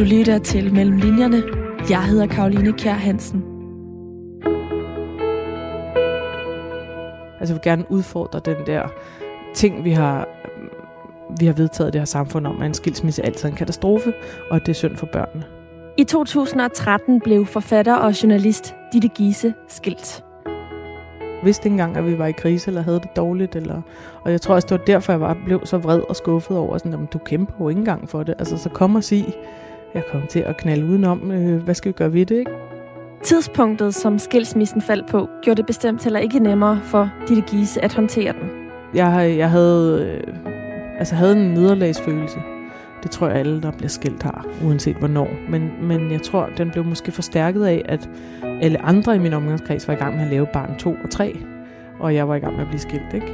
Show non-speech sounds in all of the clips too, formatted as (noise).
Du lytter til Mellem Linjerne. Jeg hedder Karoline Kjær Hansen. Altså jeg vil gerne udfordre den der ting, vi har, vi har vedtaget det her samfund om, at en skilsmisse altid er en katastrofe, og at det er synd for børnene. I 2013 blev forfatter og journalist Ditte Giese skilt. Jeg vidste ikke engang, at vi var i krise, eller havde det dårligt. Eller, og jeg tror også, det var derfor, jeg var, blev så vred og skuffet over, sådan, at du kæmper jo ikke engang for det. Altså, så kom og sig, jeg kom til at knalde udenom, øh, hvad skal vi gøre ved det, ikke? Tidspunktet, som skilsmissen faldt på, gjorde det bestemt heller ikke nemmere for Ditte Giese at håndtere den. Jeg, jeg havde, øh, altså havde en nederlagsfølelse. Det tror jeg alle, der bliver skilt har, uanset hvornår. Men, men jeg tror, den blev måske forstærket af, at alle andre i min omgangskreds var i gang med at lave barn 2 og 3. Og jeg var i gang med at blive skilt, ikke?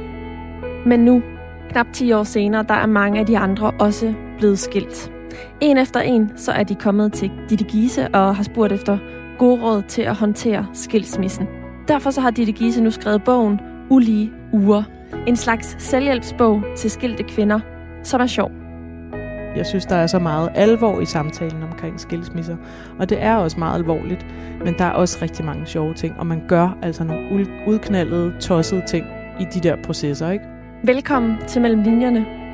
Men nu, knap 10 år senere, der er mange af de andre også blevet skilt. En efter en, så er de kommet til Ditte Giese og har spurgt efter gode råd til at håndtere skilsmissen. Derfor så har Ditte Giese nu skrevet bogen Ulige Uger. En slags selvhjælpsbog til skilte kvinder, som er sjov. Jeg synes, der er så meget alvor i samtalen omkring skilsmisser. Og det er også meget alvorligt. Men der er også rigtig mange sjove ting. Og man gør altså nogle udknaldede, tossede ting i de der processer, ikke? Velkommen til Mellem Linjerne.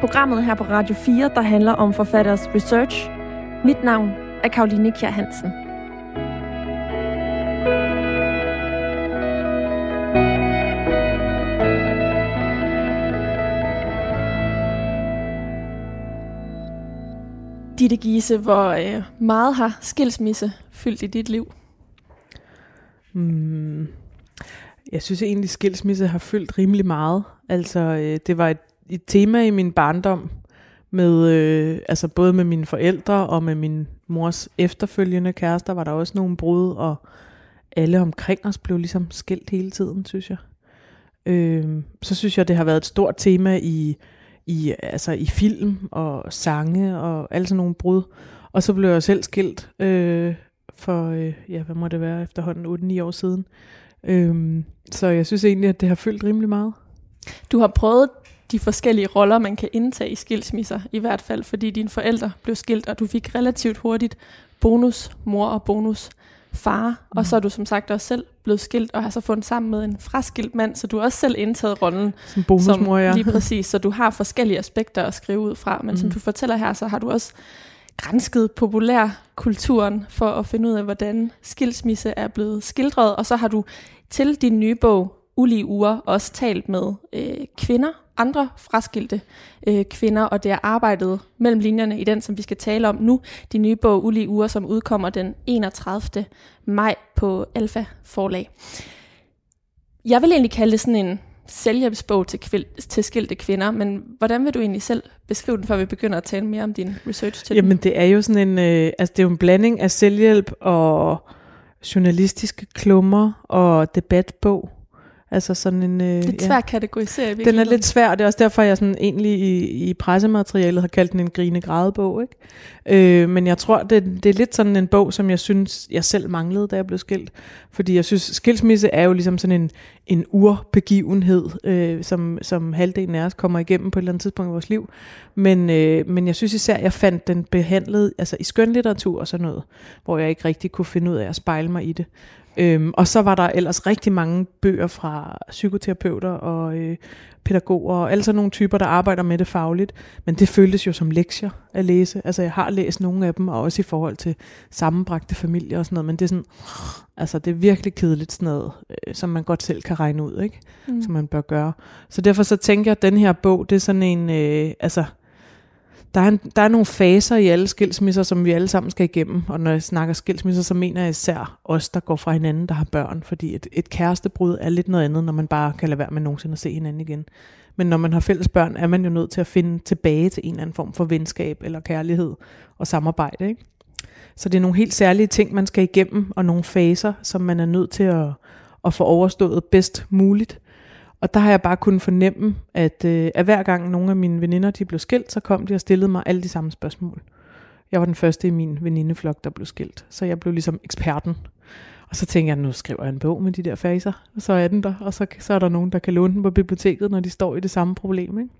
Programmet her på Radio 4, der handler om forfatteres research. Mit navn er Karoline Kjær Hansen. Ditte Giese, hvor øh, meget har skilsmisse fyldt i dit liv? Mm, jeg synes egentlig, skilsmisse har fyldt rimelig meget. Altså, øh, det var et, et tema i min barndom, med, øh, altså både med mine forældre og med min mors efterfølgende kærester, var der også nogle brud, og alle omkring os blev ligesom skilt hele tiden, synes jeg. Øh, så synes jeg, det har været et stort tema i i, altså i film og sange og alle sådan nogle brud. Og så blev jeg selv skilt øh, for, øh, ja, hvad må det være, efterhånden 8-9 år siden. Øh, så jeg synes egentlig, at det har fyldt rimelig meget. Du har prøvet de forskellige roller, man kan indtage i skilsmisser, i hvert fald fordi dine forældre blev skilt, og du fik relativt hurtigt bonus mor og bonus far, mm. og så er du som sagt også selv blevet skilt, og har så fundet sammen med en fraskilt mand, så du har også selv indtaget rollen som bonusmor, ja. Lige præcis, så du har forskellige aspekter at skrive ud fra, men mm. som du fortæller her, så har du også grænsket populærkulturen for at finde ud af, hvordan skilsmisse er blevet skildret, og så har du til din nye bog, Ulige Uger, også talt med øh, kvinder, andre fraskilte øh, kvinder, og det er arbejdet mellem linjerne i den, som vi skal tale om nu. De nye bog Ulige Uger, som udkommer den 31. maj på Alfa Forlag. Jeg vil egentlig kalde det sådan en selvhjælpsbog til, kvil- til skilte kvinder, men hvordan vil du egentlig selv beskrive den, før vi begynder at tale mere om din research til Jamen den? det er jo sådan en, øh, altså det er jo en blanding af selvhjælp og journalistiske klummer og debatbog. Altså sådan en... Øh, lidt svær ja. kategorisere Den er lidt svær, og det er også derfor, jeg sådan egentlig i, i pressematerialet har kaldt den en grine bog. Ikke? Øh, men jeg tror, det, det er lidt sådan en bog, som jeg synes, jeg selv manglede, da jeg blev skilt. Fordi jeg synes, skilsmisse er jo ligesom sådan en, en urbegivenhed, øh, som, som halvdelen af os kommer igennem på et eller andet tidspunkt i vores liv. Men, øh, men jeg synes især, jeg fandt den behandlet altså i skønlitteratur og sådan noget, hvor jeg ikke rigtig kunne finde ud af at spejle mig i det. Øhm, og så var der ellers rigtig mange bøger fra psykoterapeuter og øh, pædagoger og alle sådan nogle typer, der arbejder med det fagligt. Men det føltes jo som lektier at læse. Altså jeg har læst nogle af dem, og også i forhold til sammenbragte familier og sådan noget. Men det er sådan, altså det er virkelig kedeligt sådan noget, øh, som man godt selv kan regne ud, ikke? Mm. Som man bør gøre. Så derfor så tænker jeg, at den her bog, det er sådan en, øh, altså der er, en, der er nogle faser i alle skilsmisser, som vi alle sammen skal igennem. Og når jeg snakker skilsmisser, så mener jeg især os, der går fra hinanden, der har børn. Fordi et, et kærestebrud er lidt noget andet, når man bare kan lade være med nogensinde at se hinanden igen. Men når man har fælles børn, er man jo nødt til at finde tilbage til en eller anden form for venskab eller kærlighed og samarbejde. Ikke? Så det er nogle helt særlige ting, man skal igennem, og nogle faser, som man er nødt til at, at få overstået bedst muligt. Og der har jeg bare kunnet fornemme, at, øh, at hver gang nogle af mine veninder de blev skilt, så kom de og stillede mig alle de samme spørgsmål. Jeg var den første i min venindeflok, der blev skilt. Så jeg blev ligesom eksperten. Og så tænkte jeg, nu skriver jeg en bog med de der faser, og så er den der, og så, så er der nogen, der kan låne den på biblioteket, når de står i det samme problem. Ikke?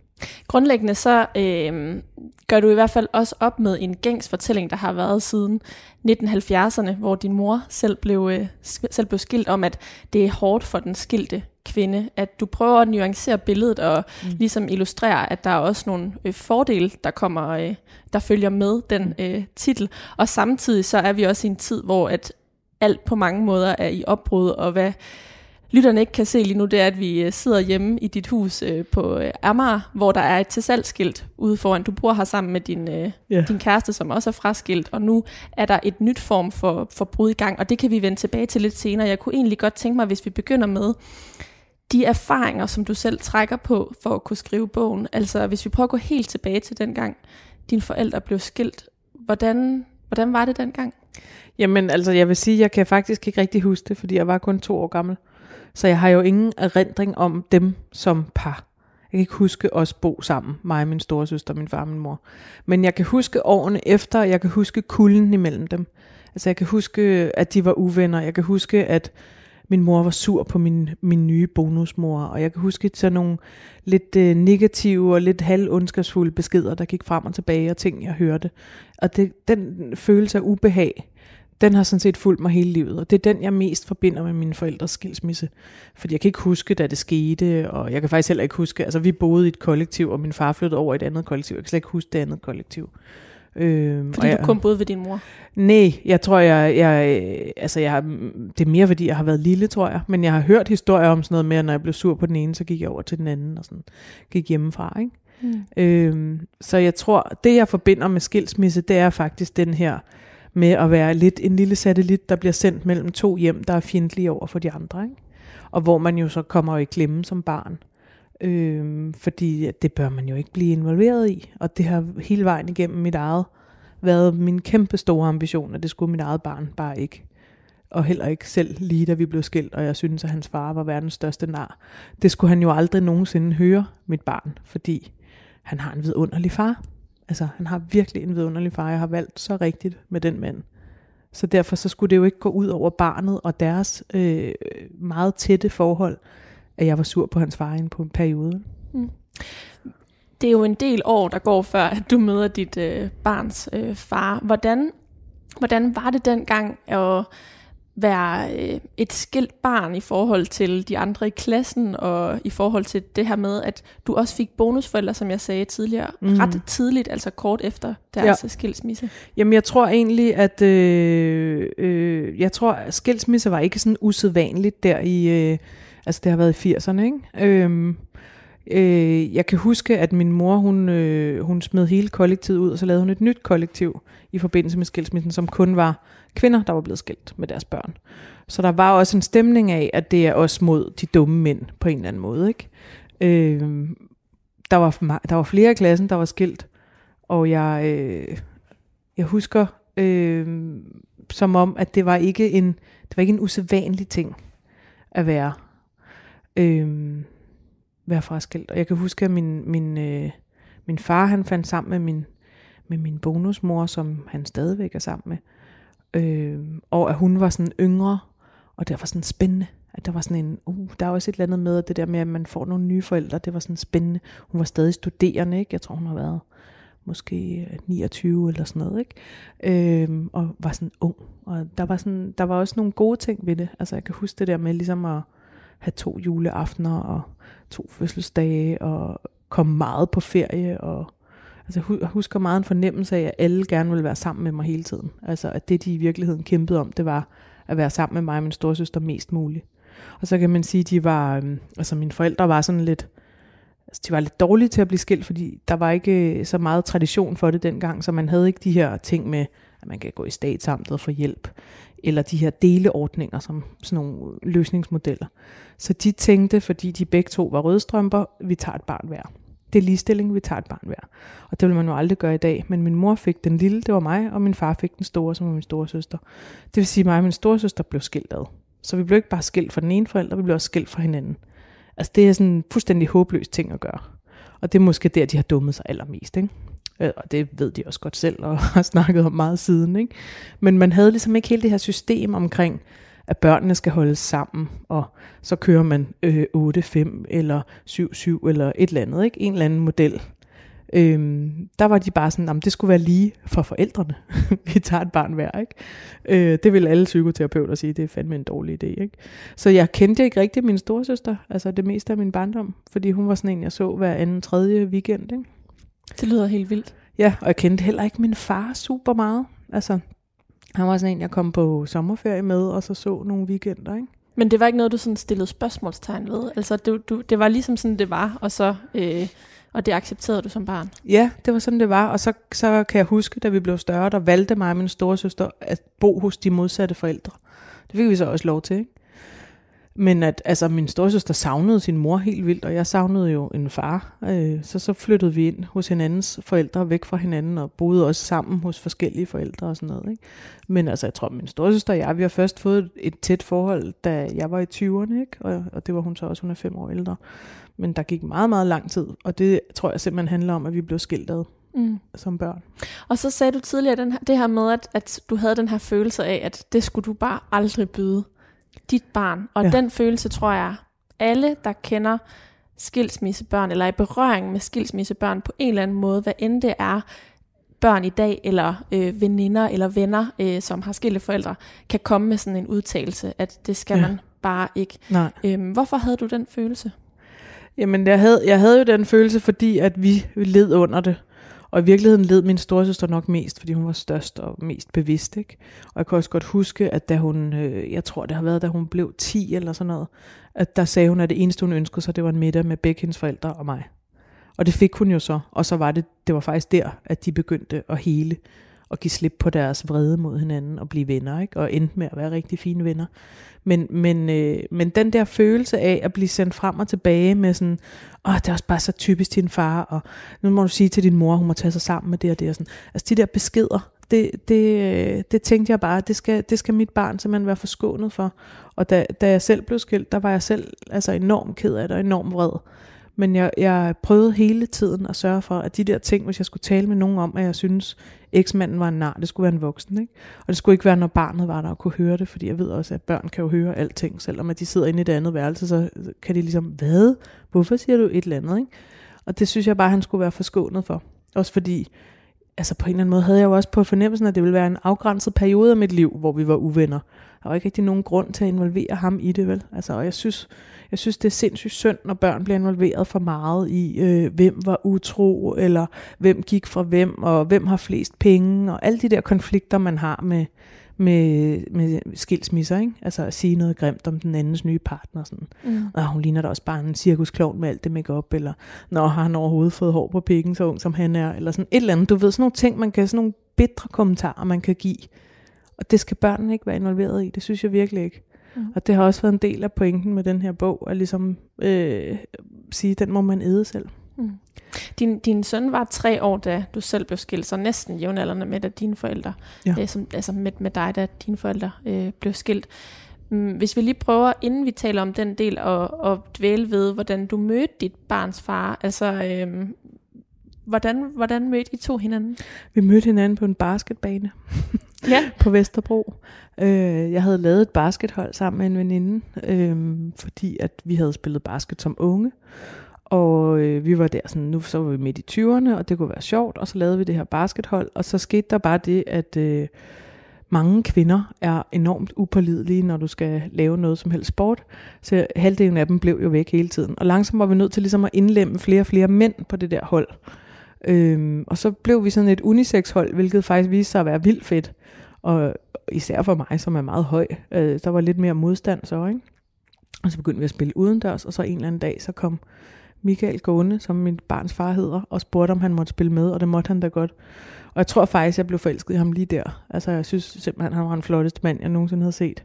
Grundlæggende så øh, gør du i hvert fald også op med en gængs fortælling, der har været siden 1970'erne, hvor din mor selv blev, øh, selv blev skilt om, at det er hårdt for den skilte kvinde, at du prøver at nuancere billedet og mm. ligesom illustrere, at der er også nogle øh, fordele, der kommer, øh, der følger med den mm. øh, titel. Og samtidig så er vi også i en tid, hvor at alt på mange måder er i opbrud, og hvad lytterne ikke kan se lige nu, det er, at vi øh, sidder hjemme i dit hus øh, på øh, Amager, hvor der er et tilsalgsskilt ude foran. Du bor her sammen med din, øh, yeah. din kæreste, som også er fraskilt, og nu er der et nyt form for, for brud i gang, og det kan vi vende tilbage til lidt senere. Jeg kunne egentlig godt tænke mig, hvis vi begynder med de erfaringer, som du selv trækker på for at kunne skrive bogen. Altså hvis vi prøver at gå helt tilbage til den gang, dine forældre blev skilt. Hvordan, hvordan var det dengang? Jamen altså, jeg vil sige, jeg kan faktisk ikke rigtig huske det, fordi jeg var kun to år gammel. Så jeg har jo ingen erindring om dem som par. Jeg kan ikke huske os bo sammen, mig, min store søster, min far og min mor. Men jeg kan huske årene efter, jeg kan huske kulden imellem dem. Altså jeg kan huske, at de var uvenner. Jeg kan huske, at min mor var sur på min, min nye bonusmor. Og jeg kan huske sådan nogle lidt øh, negative og lidt halvundskabsfulde beskeder, der gik frem og tilbage, og ting, jeg hørte. Og det, den følelse af ubehag, den har sådan set fulgt mig hele livet, og det er den, jeg mest forbinder med mine forældres skilsmisse. Fordi jeg kan ikke huske, da det skete, og jeg kan faktisk heller ikke huske, altså vi boede i et kollektiv, og min far flyttede over i et andet kollektiv. Jeg kan slet ikke huske det andet kollektiv. Øh, fordi jeg, du kun boede ved din mor? Nej, jeg tror, jeg, jeg, altså jeg, det er mere, fordi jeg har været lille, tror jeg. Men jeg har hørt historier om sådan noget med, at når jeg blev sur på den ene, så gik jeg over til den anden, og sådan gik hjemmefra, ikke? Mm. Øh, så jeg tror, det jeg forbinder med skilsmisse, det er faktisk den her med at være lidt en lille satellit, der bliver sendt mellem to hjem, der er fjendtlige over for de andre. Ikke? Og hvor man jo så kommer i klemme som barn. Øh, fordi det bør man jo ikke blive involveret i. Og det har hele vejen igennem mit eget været min kæmpe store ambition, at det skulle mit eget barn bare ikke. Og heller ikke selv lige da vi blev skilt, og jeg synes, at hans far var verdens største nar. Det skulle han jo aldrig nogensinde høre, mit barn, fordi han har en vidunderlig far. Altså, han har virkelig en vidunderlig far. Jeg har valgt så rigtigt med den mand. Så derfor så skulle det jo ikke gå ud over barnet og deres øh, meget tætte forhold, at jeg var sur på hans far i en periode. Mm. Det er jo en del år, der går før, at du møder dit øh, barns øh, far. Hvordan, hvordan var det dengang at være øh, et skilt barn i forhold til de andre i klassen, og i forhold til det her med, at du også fik bonusforældre, som jeg sagde tidligere, mm. ret tidligt, altså kort efter deres ja. skilsmisse? Jamen jeg tror egentlig, at øh, øh, jeg tror, at skilsmisse var ikke sådan usædvanligt der i, øh, altså det har været i 80'erne, ikke? Øh, Øh, jeg kan huske, at min mor, hun, øh, hun smed hele kollektivet ud, og så lavede hun et nyt kollektiv i forbindelse med skilsmissen, som kun var kvinder, der var blevet skilt med deres børn. Så der var også en stemning af, at det er også mod de dumme mænd på en eller anden måde. Ikke? Øh, der, var, der var flere i klassen, der var skilt, og jeg, øh, jeg husker øh, som om, at det var ikke en, det var ikke en usædvanlig ting at være. Øh, være fraskilt. Og jeg kan huske, at min, min, øh, min far han fandt sammen med min, med min bonusmor, som han stadigvæk er sammen med. Øh, og at hun var sådan yngre, og det var sådan spændende. At der var sådan en, uh, der er også et eller andet med, at det der med, at man får nogle nye forældre, det var sådan spændende. Hun var stadig studerende, ikke? Jeg tror, hun har været måske øh, 29 eller sådan noget, ikke? Øh, og var sådan ung. Og der var, sådan, der var også nogle gode ting ved det. Altså jeg kan huske det der med ligesom at have to juleaftener og to fødselsdage og komme meget på ferie. Og, altså, jeg husker meget en fornemmelse af, at alle gerne ville være sammen med mig hele tiden. Altså at det, de i virkeligheden kæmpede om, det var at være sammen med mig og min storsøster mest muligt. Og så kan man sige, de var, øhm, altså mine forældre var sådan lidt, altså de var lidt dårlige til at blive skilt, fordi der var ikke øh, så meget tradition for det dengang, så man havde ikke de her ting med, at man kan gå i statsamtet og få hjælp, eller de her deleordninger som sådan nogle øh, løsningsmodeller. Så de tænkte, fordi de begge to var rødstrømper, vi tager et barn hver. Det er ligestilling, vi tager et barn hver. Og det vil man jo aldrig gøre i dag. Men min mor fik den lille, det var mig, og min far fik den store, som var min store søster. Det vil sige, at mig og min store søster blev skilt ad. Så vi blev ikke bare skilt fra den ene forælder, vi blev også skilt fra hinanden. Altså det er sådan en fuldstændig håbløs ting at gøre. Og det er måske der, de har dummet sig allermest. Ikke? Øh, og det ved de også godt selv, og (laughs) har snakket om meget siden. Ikke? Men man havde ligesom ikke hele det her system omkring, at børnene skal holdes sammen, og så kører man øh, 8-5 eller 7-7 eller et eller andet, ikke? en eller anden model. Øhm, der var de bare sådan, at det skulle være lige for forældrene. (laughs) vi tager et barn hver, ikke? Øh, det vil alle psykoterapeuter sige, det er fandme en dårlig idé, ikke? Så jeg kendte ikke rigtig min storesøster, altså det meste af min barndom, fordi hun var sådan en, jeg så hver anden tredje weekend, ikke? Det lyder helt vildt. Ja, og jeg kendte heller ikke min far super meget. Altså, han var sådan en, jeg kom på sommerferie med, og så så nogle weekender, ikke? Men det var ikke noget, du sådan stillede spørgsmålstegn ved? Altså, du, du, det var ligesom sådan, det var, og så... Øh, og det accepterede du som barn? Ja, det var sådan, det var. Og så, så kan jeg huske, da vi blev større, der valgte mig og min storesøster at bo hos de modsatte forældre. Det fik vi så også lov til, ikke? Men at altså, min storesøster savnede sin mor helt vildt, og jeg savnede jo en far. Øh, så så flyttede vi ind hos hinandens forældre, væk fra hinanden, og boede også sammen hos forskellige forældre og sådan noget. Ikke? Men altså, jeg tror, min storesøster og jeg, vi har først fået et tæt forhold, da jeg var i 20'erne, ikke? Og, og det var hun så også, hun er fem år ældre. Men der gik meget, meget lang tid, og det tror jeg simpelthen handler om, at vi blev skiltet mm. som børn. Og så sagde du tidligere den her, det her med, at, at du havde den her følelse af, at det skulle du bare aldrig byde dit barn. Og ja. den følelse tror jeg, alle der kender skilsmissebørn, eller i berøring med skilsmissebørn på en eller anden måde, hvad end det er, børn i dag, eller øh, veninder eller venner, øh, som har skilte forældre, kan komme med sådan en udtalelse, at det skal ja. man bare ikke. Nej. Øhm, hvorfor havde du den følelse? Jamen, jeg havde, jeg havde jo den følelse, fordi at vi led under det. Og i virkeligheden led min storesøster nok mest, fordi hun var størst og mest bevidst. Ikke? Og jeg kan også godt huske, at da hun, øh, jeg tror det har været, da hun blev 10 eller sådan noget, at der sagde hun, at det eneste hun ønskede sig, det var en middag med begge hendes forældre og mig. Og det fik hun jo så, og så var det, det var faktisk der, at de begyndte at hele og give slip på deres vrede mod hinanden og blive venner, ikke? og endte med at være rigtig fine venner. Men, men, øh, men den der følelse af at blive sendt frem og tilbage med sådan, åh, det er også bare så typisk din far, og nu må du sige til din mor, hun må tage sig sammen med det og det og sådan. Altså de der beskeder, det, det, øh, det tænkte jeg bare, det skal, det skal mit barn simpelthen være forskånet for. Og da, da jeg selv blev skilt, der var jeg selv altså enormt ked af det og enormt vred. Men jeg, jeg prøvede hele tiden at sørge for, at de der ting, hvis jeg skulle tale med nogen om, at jeg synes, eksmanden var en nar, det skulle være en voksen. Ikke? Og det skulle ikke være, når barnet var der og kunne høre det, fordi jeg ved også, at børn kan jo høre alting, selvom at de sidder inde i det andet værelse, så kan de ligesom, hvad? Hvorfor siger du et eller andet? Ikke? Og det synes jeg bare, han skulle være forskånet for. Også fordi, altså på en eller anden måde havde jeg jo også på fornemmelsen, at det ville være en afgrænset periode af mit liv, hvor vi var uvenner. Der var ikke rigtig nogen grund til at involvere ham i det, vel? Altså, og jeg synes, jeg synes, det er sindssygt synd, når børn bliver involveret for meget i, øh, hvem var utro, eller hvem gik fra hvem, og hvem har flest penge, og alle de der konflikter, man har med, med, med skilsmisser, ikke? Altså at sige noget grimt om den andens nye partner, sådan. Mm. Og hun ligner da også bare en cirkusklovn med alt det makeup eller når har han overhovedet fået hår på pikken, så ung som han er, eller sådan et eller andet. Du ved, sådan nogle ting, man kan, sådan nogle bitre kommentarer, man kan give. Og det skal børnene ikke være involveret i, det synes jeg virkelig ikke. Mm. Og det har også været en del af pointen med den her bog, at ligesom øh, sige, den må man æde selv. Mm. Din, din søn var tre år, da du selv blev skilt, så næsten jævnaldrende med, da dine forældre, ja. øh, som, altså med, med dig, da dine forældre øh, blev skilt. Mm, hvis vi lige prøver, inden vi taler om den del, og, og dvæle ved, hvordan du mødte dit barns far, altså øh, hvordan, hvordan mødte I to hinanden? Vi mødte hinanden på en basketbane ja. (laughs) på Vesterbro. Øh, jeg havde lavet et baskethold sammen med en veninde, øh, fordi at vi havde spillet basket som unge. Og øh, vi var der sådan, nu så var vi midt i 20'erne, og det kunne være sjovt, og så lavede vi det her baskethold, og så skete der bare det, at øh, mange kvinder er enormt upålidelige, når du skal lave noget som helst sport. Så halvdelen af dem blev jo væk hele tiden. Og langsomt var vi nødt til ligesom at indlemme flere og flere mænd på det der hold. Øhm, og så blev vi sådan et unisex-hold, hvilket faktisk viste sig at være vildt fedt. Og især for mig, som er meget høj, øh, der var lidt mere modstand så, ikke? Og så begyndte vi at spille udendørs, og så en eller anden dag, så kom Michael gående, som min barns far hedder, og spurgte, om han måtte spille med, og det måtte han da godt. Og jeg tror faktisk, jeg blev forelsket i ham lige der. Altså, jeg synes simpelthen, han var den flotteste mand, jeg nogensinde havde set.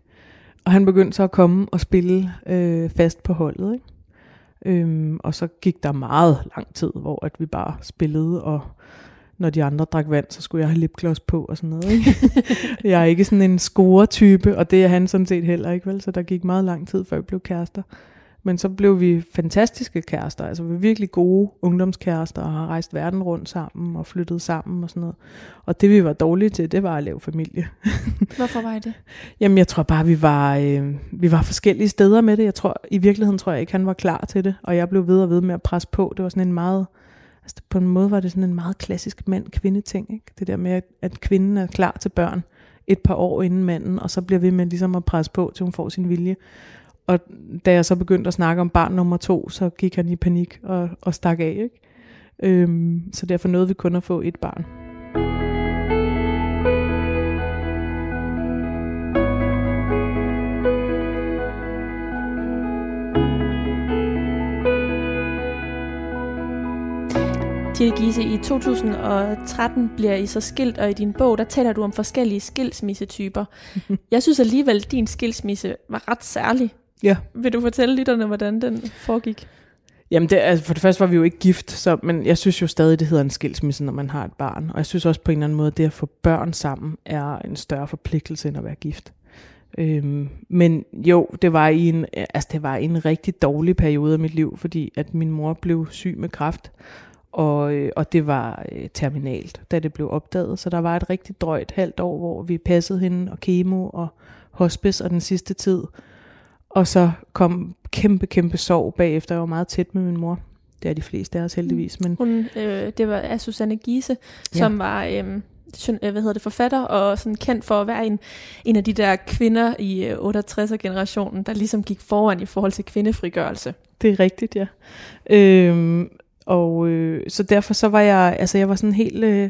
Og han begyndte så at komme og spille øh, fast på holdet, ikke? Øhm, og så gik der meget lang tid, hvor at vi bare spillede, og når de andre drak vand, så skulle jeg have lipgloss på og sådan noget. Ikke? (laughs) jeg er ikke sådan en score-type, og det er han sådan set heller ikke, vel? Så der gik meget lang tid, før vi blev kærester. Men så blev vi fantastiske kærester, altså vi var virkelig gode ungdomskærester, og har rejst verden rundt sammen, og flyttet sammen og sådan noget. Og det vi var dårlige til, det var at lave familie. (laughs) Hvorfor var I det? Jamen jeg tror bare, vi var, øh, vi var forskellige steder med det. Jeg tror, i virkeligheden tror jeg ikke, han var klar til det, og jeg blev ved og ved med at presse på. Det var sådan en meget, altså på en måde var det sådan en meget klassisk mand-kvinde ting, ikke? Det der med, at, at kvinden er klar til børn et par år inden manden, og så bliver vi med ligesom at presse på, til hun får sin vilje. Og da jeg så begyndte at snakke om barn nummer to, så gik han i panik og, og stak af. Ikke? Øhm, så derfor nåede vi kun at få et barn. Tine Gise, i 2013 bliver I så skilt, og i din bog, der taler du om forskellige skilsmissetyper. (laughs) Jeg synes alligevel, at din skilsmisse var ret særlig. Ja. Vil du fortælle lytterne, hvordan den foregik? Jamen, det, altså for det første var vi jo ikke gift, så, men jeg synes jo stadig, det hedder en skilsmisse, når man har et barn. Og jeg synes også på en eller anden måde, det at få børn sammen er en større forpligtelse, end at være gift. Øhm, men jo, det var, i en, altså det var en rigtig dårlig periode af mit liv, fordi at min mor blev syg med kræft, og, øh, og det var øh, terminalt, da det blev opdaget. Så der var et rigtig drøjt halvt år, hvor vi passede hende og kemo og hospice og den sidste tid. Og så kom kæmpe, kæmpe sorg bagefter. Jeg var meget tæt med min mor. Det er de fleste af os heldigvis. Men Hun, øh, det var af Susanne Giese, som ja. var øh, hvad hedder det, forfatter og sådan kendt for at være en, en af de der kvinder i 68'er-generationen, der ligesom gik foran i forhold til kvindefrigørelse. Det er rigtigt, ja. Øhm, og øh, så derfor så var jeg, altså jeg var sådan helt, øh, jeg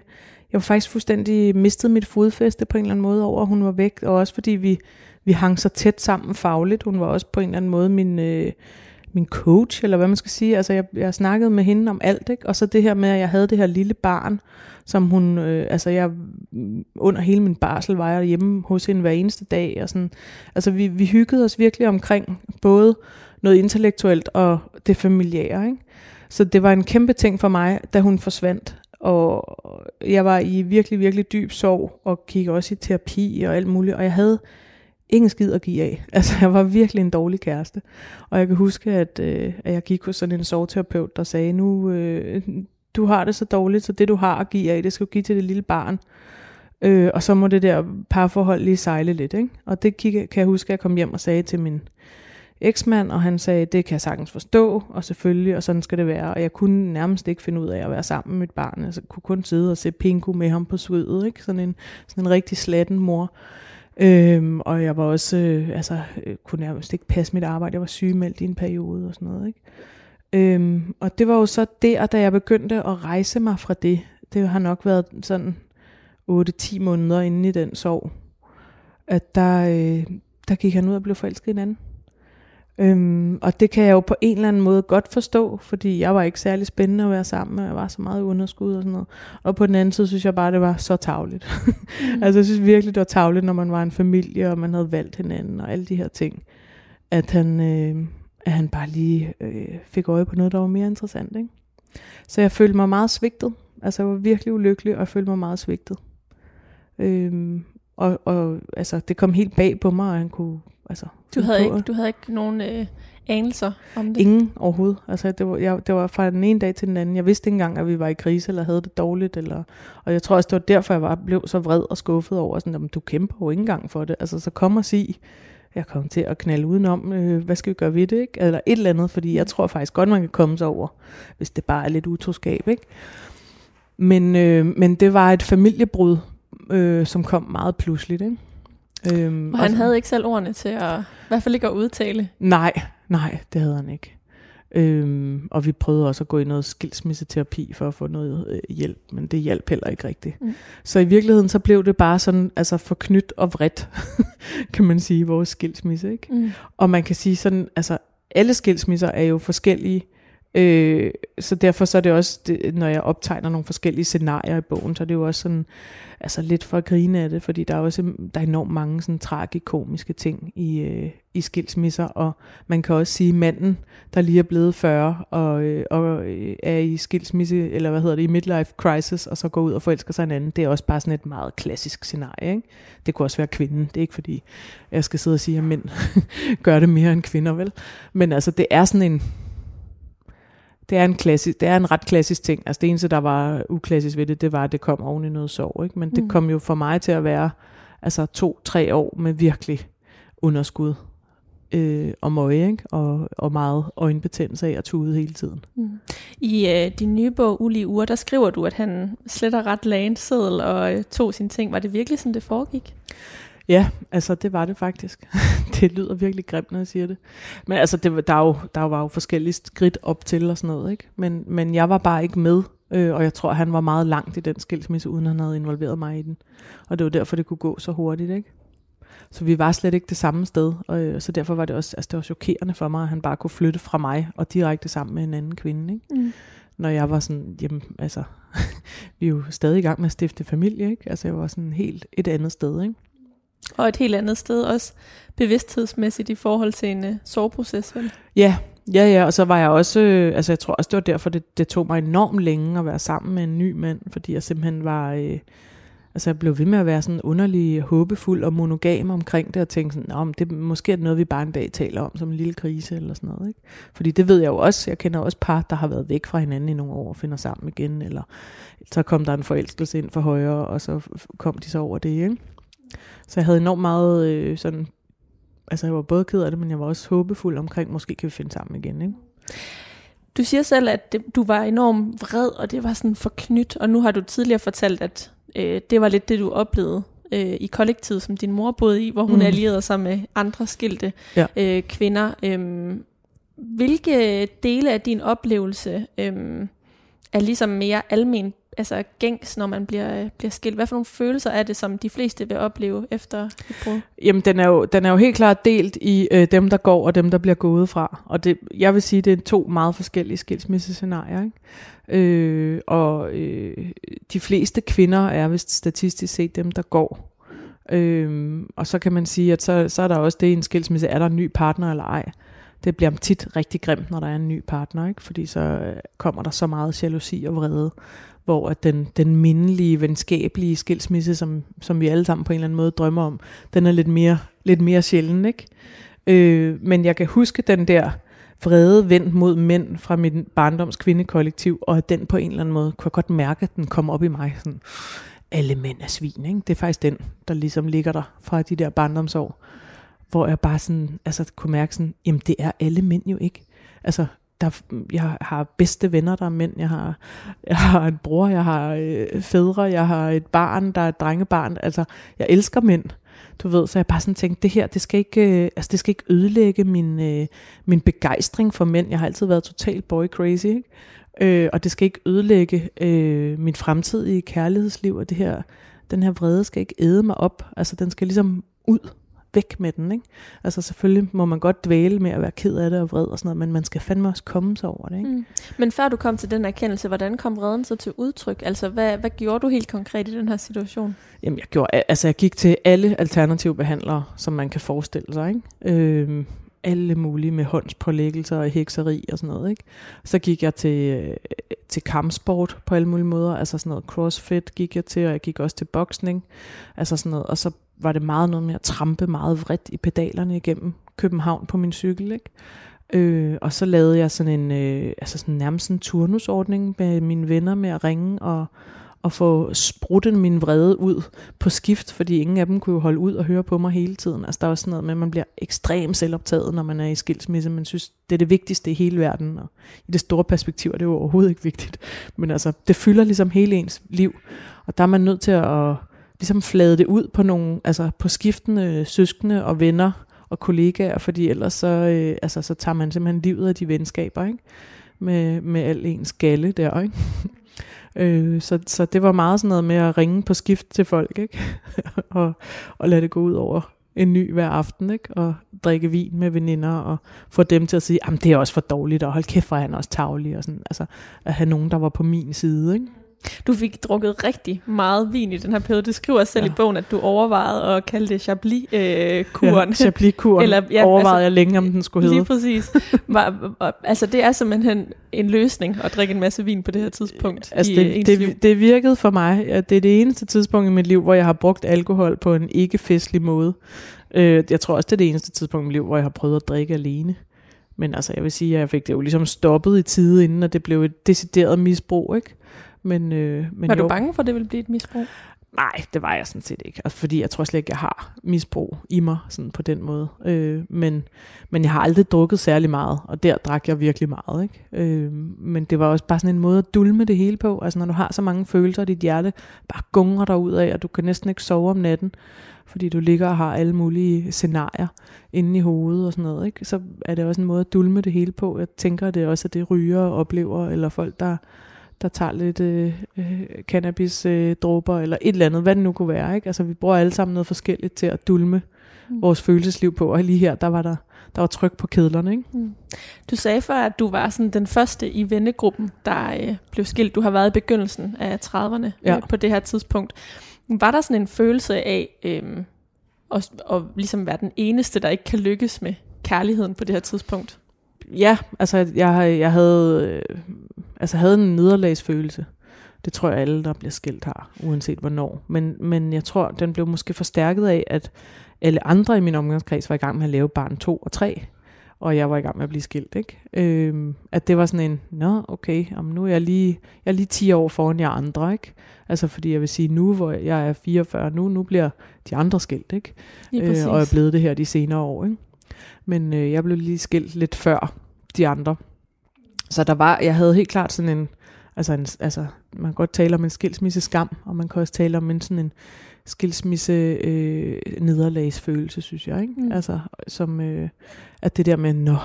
var faktisk fuldstændig mistet mit fodfæste på en eller anden måde over, at hun var væk, og også fordi vi, vi hang så tæt sammen fagligt. Hun var også på en eller anden måde min, øh, min coach, eller hvad man skal sige. Altså jeg, jeg snakkede med hende om alt, ikke? og så det her med, at jeg havde det her lille barn, som hun, øh, altså jeg, mm, under hele min barsel var jeg hjemme hos hende hver eneste dag, og sådan, altså vi, vi hyggede os virkelig omkring både noget intellektuelt og det familiære, ikke? Så det var en kæmpe ting for mig, da hun forsvandt. Og jeg var i virkelig, virkelig dyb sorg, og gik også i terapi og alt muligt. Og jeg havde ingen skid at give af. (laughs) Altså, jeg var virkelig en dårlig kæreste. Og jeg kan huske, at, øh, at jeg gik hos sådan en sovterapeut, der sagde, nu, øh, du har det så dårligt, så det du har at give af, det skal du give til det lille barn. Øh, og så må det der parforhold lige sejle lidt. Ikke? Og det kan jeg huske, at jeg kom hjem og sagde til min eksmand, og han sagde, det kan jeg sagtens forstå, og selvfølgelig, og sådan skal det være. Og jeg kunne nærmest ikke finde ud af at være sammen med mit barn. Altså, jeg kunne kun sidde og se Pingu med ham på svødet, ikke? Sådan en, sådan en rigtig slatten mor. Øhm, og jeg var også, øh, altså, øh, kunne nærmest ikke passe mit arbejde. Jeg var sygemeldt i en periode og sådan noget, ikke? Øhm, og det var jo så der, da jeg begyndte at rejse mig fra det. Det har nok været sådan 8-10 måneder inde i den sorg, at der, øh, der gik han ud og blev forelsket i en anden. Øhm, og det kan jeg jo på en eller anden måde godt forstå, fordi jeg var ikke særlig spændende at være sammen med, jeg var så meget underskud og sådan noget. Og på den anden side synes jeg bare, det var så tavligt. Mm. (laughs) altså jeg synes virkelig, det var tavligt, når man var en familie, og man havde valgt hinanden og alle de her ting. At han, øh, at han bare lige øh, fik øje på noget, der var mere interessant. Ikke? Så jeg følte mig meget svigtet. Altså jeg var virkelig ulykkelig, og jeg følte mig meget svigtet. Øhm, og, og altså, det kom helt bag på mig, at han kunne altså, du havde, ikke, du havde ikke nogen øh, anelser om det? Ingen overhovedet. Altså, det, var, jeg, det var fra den ene dag til den anden. Jeg vidste ikke engang, at vi var i krise, eller havde det dårligt. Eller, og jeg tror også, det var derfor, jeg var, blev så vred og skuffet over, sådan, at du kæmper jo ikke engang for det. Altså, så kom og sig, jeg kom til at knalde udenom, øh, hvad skal vi gøre ved det, ikke? Eller et eller andet, fordi jeg tror faktisk godt, man kan komme sig over, hvis det bare er lidt utroskab, ikke? Men, øh, men det var et familiebrud, øh, som kom meget pludseligt, ikke? Øhm, og han og, havde ikke selv ordene til at, i hvert fald ikke at udtale. Nej, nej, det havde han ikke. Øhm, og vi prøvede også at gå i noget skilsmisseterapi for at få noget øh, hjælp, men det hjalp heller ikke rigtigt. Mm. Så i virkeligheden så blev det bare sådan, altså forknyt og vredt, (laughs) kan man sige, vores skilsmisse. Ikke? Mm. Og man kan sige sådan, altså alle skilsmisser er jo forskellige, Øh, så derfor så er det også, det, når jeg optegner nogle forskellige scenarier i bogen, så er det jo også sådan, altså lidt for at grine af det, fordi der er også der er enormt mange sådan tragikomiske ting i, øh, i skilsmisser, og man kan også sige, manden, der lige er blevet 40 og, øh, og øh, er i skilsmisse, eller hvad hedder det, i midlife crisis, og så går ud og forelsker sig en anden, det er også bare sådan et meget klassisk scenarie. Ikke? Det kunne også være kvinden, det er ikke fordi, jeg skal sidde og sige, at mænd (laughs) gør det mere end kvinder, vel? Men altså, det er sådan en, det er en klassisk, det er en ret klassisk ting. Altså det eneste, der var uklassisk ved det, det var, at det kom oven i noget sorg. Ikke? Men mm. det kom jo for mig til at være altså to-tre år med virkelig underskud øh, og møje, ikke? Og, og meget øjenbetændelse af at tude hele tiden. Mm. I øh, din nye bog, Ulige Uger, der skriver du, at han slet og ret seddel og øh, tog sine ting. Var det virkelig sådan, det foregik? Ja, altså det var det faktisk. (laughs) det lyder virkelig grimt, når jeg siger det. Men altså, det, der, jo, der var jo forskellige skridt op til og sådan noget, ikke? Men, men jeg var bare ikke med, øh, og jeg tror, han var meget langt i den skilsmisse, uden han havde involveret mig i den. Og det var derfor, det kunne gå så hurtigt, ikke? Så vi var slet ikke det samme sted, og øh, så derfor var det også altså det var chokerende for mig, at han bare kunne flytte fra mig og direkte sammen med en anden kvinde, ikke? Mm. Når jeg var sådan, jamen altså, (laughs) vi er jo stadig i gang med at stifte familie, ikke? Altså jeg var sådan helt et andet sted, ikke? Og et helt andet sted også bevidsthedsmæssigt i forhold til en øh, soveproces, vel? Ja, ja, ja, og så var jeg også, øh, altså jeg tror også, det var derfor, det, det tog mig enormt længe at være sammen med en ny mand, fordi jeg simpelthen var, øh, altså jeg blev ved med at være sådan underlig håbefuld og monogam omkring det, og tænke sådan, om det måske er noget, vi bare en dag taler om, som en lille krise eller sådan noget, ikke? Fordi det ved jeg jo også, jeg kender også par, der har været væk fra hinanden i nogle år og finder sammen igen, eller så kom der en forelskelse ind for højre, og så kom de så over det, ikke? Så jeg havde enormt meget øh, sådan, altså jeg var både ked af det, men jeg var også håbefuld omkring, måske kan vi finde sammen igen, ikke? Du siger selv, at det, du var enormt vred, og det var sådan forknyt, og nu har du tidligere fortalt, at øh, det var lidt det, du oplevede øh, i kollektivet, som din mor boede i, hvor hun mm. allierede sig med andre skilte ja. øh, kvinder. Øh, hvilke dele af din oplevelse øh, er ligesom mere almen altså gængs, når man bliver, øh, bliver skilt? Hvad for nogle følelser er det, som de fleste vil opleve efter et brud? Jamen, den er jo, den er jo helt klart delt i øh, dem, der går, og dem, der bliver gået fra. Og det, jeg vil sige, det er to meget forskellige skilsmissescenarier. Ikke? Øh, og øh, de fleste kvinder er vist statistisk set dem, der går. Øh, og så kan man sige, at så, så er der også det i en skilsmisse, er der en ny partner eller ej? det bliver tit rigtig grimt, når der er en ny partner, ikke? fordi så øh, kommer der så meget jalousi og vrede hvor at den, den mindelige, venskabelige skilsmisse, som, som vi alle sammen på en eller anden måde drømmer om, den er lidt mere, lidt mere sjælden, ikke? Øh, men jeg kan huske den der vrede vendt mod mænd fra min barndoms kvindekollektiv, og at den på en eller anden måde, kunne jeg godt mærke, at den kom op i mig, sådan, alle mænd er svin, ikke? Det er faktisk den, der ligesom ligger der fra de der barndomsår, hvor jeg bare sådan, altså kunne mærke sådan, jamen det er alle mænd jo ikke. Altså, der, jeg har bedste venner, der er mænd, jeg har, jeg har en bror, jeg har øh, fædre, jeg har et barn, der er et drengebarn, altså jeg elsker mænd, du ved, så jeg bare sådan tænkte, det her, det skal ikke, øh, altså det skal ikke ødelægge min, øh, min begejstring for mænd, jeg har altid været totalt boy crazy, ikke? Øh, og det skal ikke ødelægge øh, min fremtidige kærlighedsliv, og det her, den her vrede skal ikke æde mig op, altså den skal ligesom ud, væk med den. Ikke? Altså selvfølgelig må man godt dvæle med at være ked af det og vred og sådan noget, men man skal fandme også komme sig over det. Ikke? Mm. Men før du kom til den erkendelse, hvordan kom vreden så til udtryk? Altså hvad, hvad gjorde du helt konkret i den her situation? Jamen jeg, gjorde, altså jeg gik til alle alternative behandlere, som man kan forestille sig. Ikke? Øh, alle mulige med håndspålæggelser og hekseri og sådan noget. Ikke? Så gik jeg til, øh, til kampsport på alle mulige måder, altså sådan noget crossfit gik jeg til, og jeg gik også til boksning, altså sådan noget, og så var det meget noget med at trampe meget vredt i pedalerne igennem København på min cykel, ikke? Øh, og så lavede jeg sådan en, øh, altså sådan nærmest en turnusordning med mine venner med at ringe og, og få sprutten min vrede ud på skift, fordi ingen af dem kunne jo holde ud og høre på mig hele tiden. Altså der var sådan noget med, at man bliver ekstremt selvoptaget, når man er i skilsmisse. Man synes, det er det vigtigste i hele verden, og i det store perspektiv er det jo overhovedet ikke vigtigt. Men altså, det fylder ligesom hele ens liv, og der er man nødt til at ligesom flade det ud på nogle, altså på skiftende søskende og venner og kollegaer, fordi ellers så, øh, altså, så tager man simpelthen livet af de venskaber, ikke? Med, med al ens galle der, ikke? (laughs) øh, så, så det var meget sådan noget med at ringe på skift til folk, ikke? (laughs) og, og lade det gå ud over en ny hver aften, ikke? og drikke vin med veninder, og få dem til at sige, at det er også for dårligt, og hold kæft, han er også tavlig, og sådan, altså, at have nogen, der var på min side. Ikke? Du fik drukket rigtig meget vin i den her periode. Du skriver selv ja. i bogen, at du overvejede at kalde det Chablis-kuren. ja, Chablis-kuren Eller, ja, overvejede altså, jeg længe, om den skulle hedde. Lige præcis. Var, altså, det er simpelthen en løsning at drikke en masse vin på det her tidspunkt altså, i det, det, liv. det virkede for mig. At det er det eneste tidspunkt i mit liv, hvor jeg har brugt alkohol på en ikke-festlig måde. Øh, jeg tror også, det er det eneste tidspunkt i mit liv, hvor jeg har prøvet at drikke alene. Men altså, jeg vil sige, at jeg fik det jo ligesom stoppet i tide, inden at det blev et decideret misbrug, ikke? Men, øh, men var jo, du bange for, at det ville blive et misbrug? Nej, det var jeg sådan set ikke. Altså, fordi jeg tror slet ikke, jeg har misbrug i mig sådan på den måde. Øh, men, men jeg har aldrig drukket særlig meget, og der drak jeg virkelig meget. Ikke? Øh, men det var også bare sådan en måde at dulme det hele på. Altså når du har så mange følelser, og dit hjerte bare gungrer dig ud af, og du kan næsten ikke sove om natten, fordi du ligger og har alle mulige scenarier inde i hovedet og sådan noget. Ikke? Så er det også en måde at dulme det hele på. Jeg tænker, at det også er det ryger oplever, eller folk, der der tager lidt øh, øh, cannabis-dråber, øh, eller et eller andet, hvad det nu kunne være. Ikke? Altså, vi bruger alle sammen noget forskelligt til at dulme mm. vores følelsesliv på, og lige her, der var der, der var tryk på kedlerne. Ikke? Mm. Du sagde før, at du var sådan den første i vennegruppen, der øh, blev skilt. Du har været i begyndelsen af 30'erne ja. øh, på det her tidspunkt. Var der sådan en følelse af øh, at, at ligesom være den eneste, der ikke kan lykkes med kærligheden på det her tidspunkt? Ja, altså jeg, jeg havde øh, altså havde en nederlagsfølelse. Det tror jeg alle, der bliver skilt har, uanset hvornår. Men, men jeg tror, den blev måske forstærket af, at alle andre i min omgangskreds var i gang med at lave barn 2 og 3, og jeg var i gang med at blive skilt, ikke? Øhm, at det var sådan en, nå, okay, jamen nu er jeg lige, jeg er lige 10 år foran jer andre, ikke? Altså fordi jeg vil sige, nu hvor jeg er 44, nu, nu bliver de andre skilt, ikke? Øh, og jeg er blevet det her de senere år, ikke? Men øh, jeg blev lige skilt lidt før de andre. Så der var, jeg havde helt klart sådan en, altså, en, altså man kan godt tale om en skilsmisse skam, og man kan også tale om en sådan en skilsmisse øh, nederlagsfølelse, synes jeg, ikke? Mm. Altså, som, øh, at det der med, nå,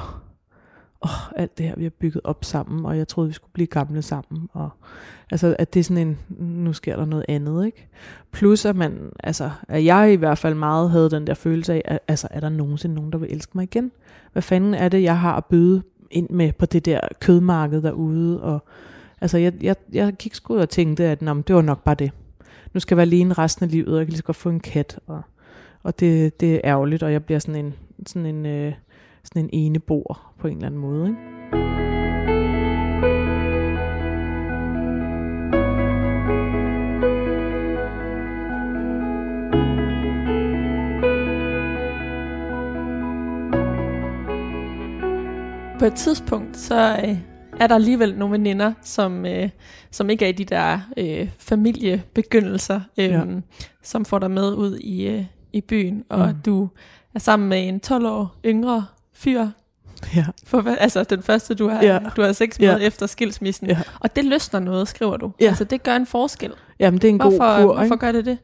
åh, alt det her, vi har bygget op sammen, og jeg troede, vi skulle blive gamle sammen, og altså, at det er sådan en, nu sker der noget andet, ikke? Plus, at man, altså, at jeg i hvert fald meget havde den der følelse af, at, altså, er der nogensinde nogen, der vil elske mig igen? Hvad fanden er det, jeg har at byde ind med på det der kødmarked derude. Og, altså jeg, jeg, jeg gik sgu ud og tænkte, at nå, det var nok bare det. Nu skal jeg være alene resten af livet, og jeg kan lige så godt få en kat. Og, og det, det er ærgerligt, og jeg bliver sådan en, sådan en, øh, sådan en ene bor på en eller anden måde. Ikke? På et tidspunkt, så øh, er der alligevel nogle veninder, som, øh, som ikke er i de der øh, familiebegyndelser, øh, ja. som får dig med ud i, øh, i byen, og mm. du er sammen med en 12 år yngre fyr, Ja. For, altså den første, du har, ja. du har sex med ja. efter skilsmissen. Ja. Og det løsner noget, skriver du. Ja. Altså det gør en forskel. Jamen det er en hvorfor, god kur, Hvorfor gør det det?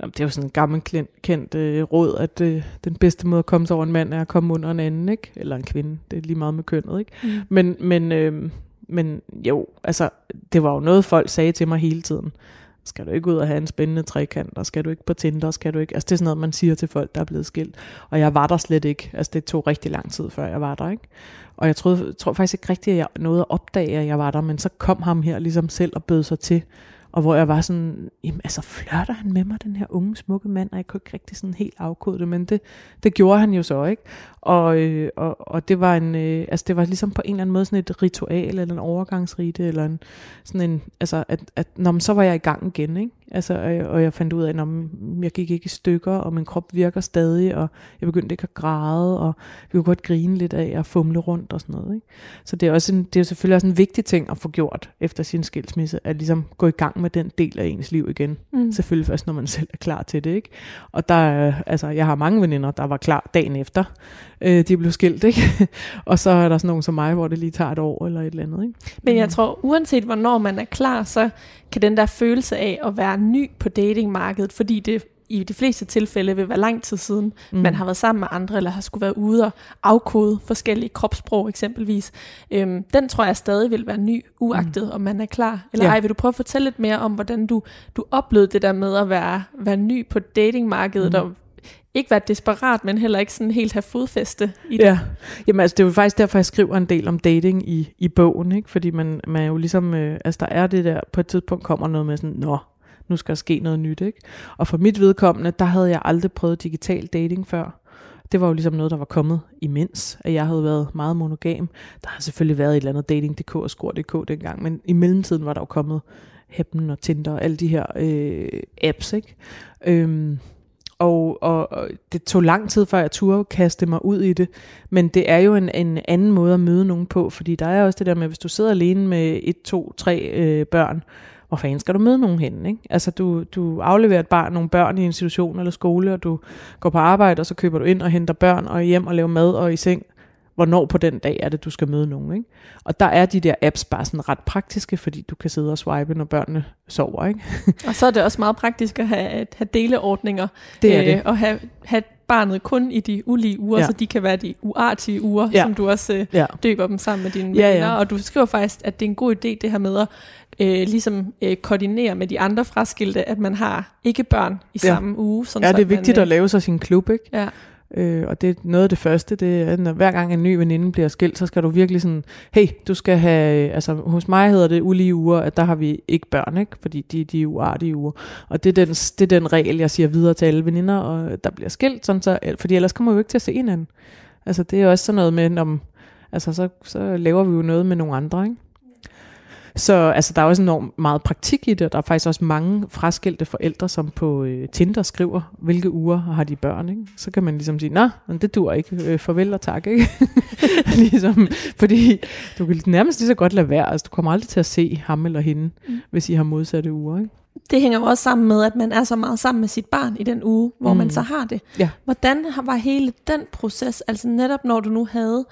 Jamen, det er jo sådan en gammel kendt øh, råd, at øh, den bedste måde at komme sig over en mand er at komme under en anden, ikke? Eller en kvinde. Det er lige meget med kønnet, ikke? Mm. Men, men, øh, men jo, altså, det var jo noget, folk sagde til mig hele tiden. Skal du ikke ud og have en spændende trekant, og skal du ikke på Tinder, skal du ikke... Altså, det er sådan noget, man siger til folk, der er blevet skilt. Og jeg var der slet ikke. Altså, det tog rigtig lang tid, før jeg var der, ikke? Og jeg troede, tror faktisk ikke rigtigt, at jeg nåede at opdage, at jeg var der, men så kom ham her ligesom selv og bød sig til og hvor jeg var sådan, jamen altså flørter han med mig, den her unge, smukke mand, og jeg kunne ikke rigtig sådan helt afkode det, men det, det gjorde han jo så, ikke? Og, øh, og, og det var en, øh, altså det var ligesom på en eller anden måde sådan et ritual, eller en overgangsrite, eller en, sådan en, altså at, at når så var jeg i gang igen, ikke? Altså, og, jeg, og jeg fandt ud af, at jeg gik ikke i stykker, og min krop virker stadig, og jeg begyndte ikke at græde, og vi kunne godt grine lidt af at fumle rundt og sådan noget. Ikke? Så det er, også en, det er selvfølgelig også en vigtig ting at få gjort efter sin skilsmisse, at ligesom gå i gang med den del af ens liv igen. Mm. Selvfølgelig først, når man selv er klar til det. Ikke? Og der, altså, jeg har mange veninder, der var klar dagen efter, øh, de blev skilt, ikke? (laughs) og så er der sådan nogen som mig, hvor det lige tager et år eller et eller andet. Ikke? Men jeg mm. tror, uanset hvornår man er klar, så kan den der følelse af at være ny på datingmarkedet, fordi det i de fleste tilfælde vil være lang tid siden, mm. man har været sammen med andre, eller har skulle være ude og afkode forskellige kropssprog eksempelvis. Øhm, den tror jeg stadig vil være ny, uagtet mm. om man er klar. Eller ja. ej, vil du prøve at fortælle lidt mere om, hvordan du, du oplevede det der med at være, være ny på datingmarkedet, mm. og ikke være desperat, men heller ikke sådan helt have fodfæste i det. Ja, jamen altså det er jo faktisk derfor, jeg skriver en del om dating i, i bogen, ikke? fordi man, man er jo ligesom, øh, altså der er det der, på et tidspunkt kommer noget med sådan, nå, nu skal der ske noget nyt, ikke? Og for mit vedkommende, der havde jeg aldrig prøvet digital dating før. Det var jo ligesom noget, der var kommet imens, at jeg havde været meget monogam. Der har selvfølgelig været et eller andet dating.dk og skor.dk dengang, men i mellemtiden var der jo kommet Happen og Tinder og alle de her øh, apps, ikke? Øhm, og, og, og det tog lang tid, før jeg turde kaste mig ud i det. Men det er jo en, en anden måde at møde nogen på, fordi der er også det der med, hvis du sidder alene med et, to, tre øh, børn, hvor fanden skal du møde nogen hen? Ikke? Altså du, du afleverer et barn, nogle børn i institution eller skole, og du går på arbejde, og så køber du ind og henter børn og hjem og laver mad og i seng hvornår på den dag er det, du skal møde nogen. Ikke? Og der er de der apps bare sådan ret praktiske, fordi du kan sidde og swipe, når børnene sover. Ikke? (laughs) og så er det også meget praktisk at have, at have deleordninger, det er øh, det. og have, have barnet kun i de ulige uger, ja. så de kan være de uartige uger, ja. som du også øh, ja. døber dem sammen med dine ja, venner. Ja. Og du skriver faktisk, at det er en god idé, det her med at øh, ligesom øh, koordinere med de andre fraskilte, at man har ikke børn i ja. samme uge. Sådan ja, det er vigtigt man, øh, at lave sig sin klub, ikke? Ja. Øh, og det er noget af det første, det er, når hver gang en ny veninde bliver skilt, så skal du virkelig sådan, hey, du skal have, øh, altså hos mig hedder det ulige uger, at der har vi ikke børn, ikke? fordi de, de er uartige uger. Og det er, den, det er den regel, jeg siger videre til alle veninder, og der bliver skilt, sådan så, fordi ellers kommer vi jo ikke til at se hinanden. Altså det er også sådan noget med, om, altså så, så laver vi jo noget med nogle andre, ikke? Så altså, der er også enormt meget praktik i det, og der er faktisk også mange fraskilte forældre, som på øh, Tinder skriver, hvilke uger har de børn. Ikke? Så kan man ligesom sige, nej, det dur ikke, øh, farvel og tak. Ikke? (laughs) ligesom, fordi du kan nærmest lige så godt lade være, altså du kommer aldrig til at se ham eller hende, mm. hvis I har modsatte uger. Ikke? Det hænger jo også sammen med, at man er så meget sammen med sit barn i den uge, hvor mm. man så har det. Ja. Hvordan var hele den proces, altså netop når du nu havde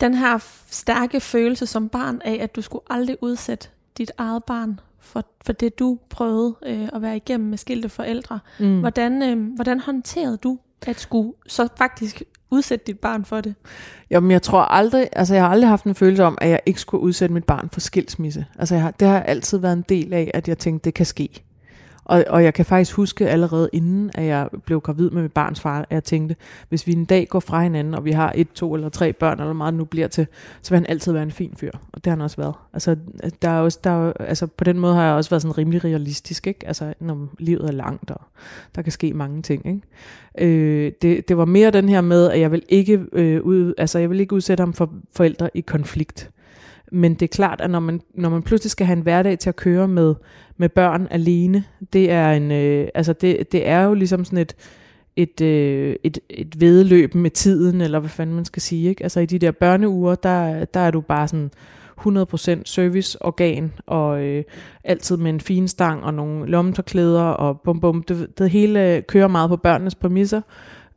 den her stærke følelse som barn af, at du skulle aldrig udsætte dit eget barn for, for det, du prøvede øh, at være igennem med skilte forældre. Mm. Hvordan, øh, hvordan håndterede du at skulle så faktisk udsætte dit barn for det? Jamen, jeg tror aldrig, altså jeg har aldrig haft en følelse om, at jeg ikke skulle udsætte mit barn for skilsmisse. Altså jeg har, det har altid været en del af, at jeg tænkte, det kan ske. Og, og jeg kan faktisk huske allerede inden, at jeg blev gravid med mit barns far, at jeg tænkte, hvis vi en dag går fra hinanden, og vi har et, to eller tre børn, eller meget nu bliver til, så vil han altid være en fin fyr. Og det har han også været. Altså, der er også, der er, altså på den måde har jeg også været sådan rimelig realistisk, ikke? Altså, når livet er langt, og der kan ske mange ting, ikke? Øh, det, det var mere den her med, at jeg vil ikke, øh, ud, altså, jeg vil ikke udsætte ham for forældre i konflikt. Men det er klart, at når man, når man pludselig skal have en hverdag til at køre med, med børn alene, det er, en, øh, altså det, det er jo ligesom sådan et, et, øh, et, et vedløb med tiden, eller hvad fanden man skal sige. Ikke? Altså i de der børneuger, der, der er du bare sådan 100% serviceorgan, og øh, altid med en fin stang og nogle lommetørklæder, og bum bum, det, det hele kører meget på børnenes præmisser,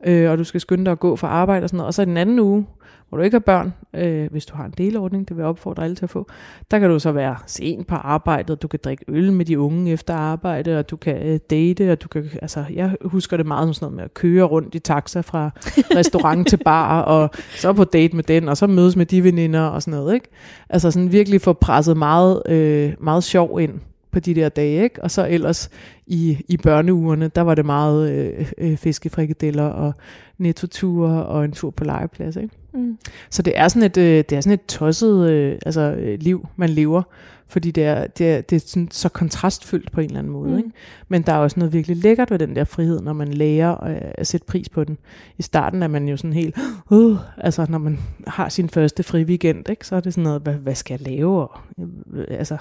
øh, og du skal skynde dig at gå for arbejde og sådan noget. Og så den anden uge, hvor du ikke har børn, øh, hvis du har en delordning, det vil jeg opfordre alle til at få, der kan du så være sent på arbejdet, du kan drikke øl med de unge efter arbejde, og du kan øh, date, og du kan, altså jeg husker det meget som sådan noget med at køre rundt i taxa fra (laughs) restaurant til bar, og så på date med den, og så mødes med de veninder og sådan noget, ikke? Altså sådan virkelig få presset meget, øh, meget sjov ind på de der dage, ikke? Og så ellers i, i børneugerne, der var det meget øh, øh, fiskefrikadeller og nettoture og en tur på legeplads, ikke? Mm. Så det er sådan et, øh, det er sådan et tosset øh, altså, øh, liv, man lever, fordi det er, det er, det er sådan, så kontrastfyldt på en eller anden måde. Mm. Ikke? Men der er også noget virkelig lækkert ved den der frihed, når man lærer øh, at sætte pris på den. I starten er man jo sådan helt, uh, altså når man har sin første fri weekend, ikke, så er det sådan noget, hvad, hvad skal jeg lave? Og, øh, altså,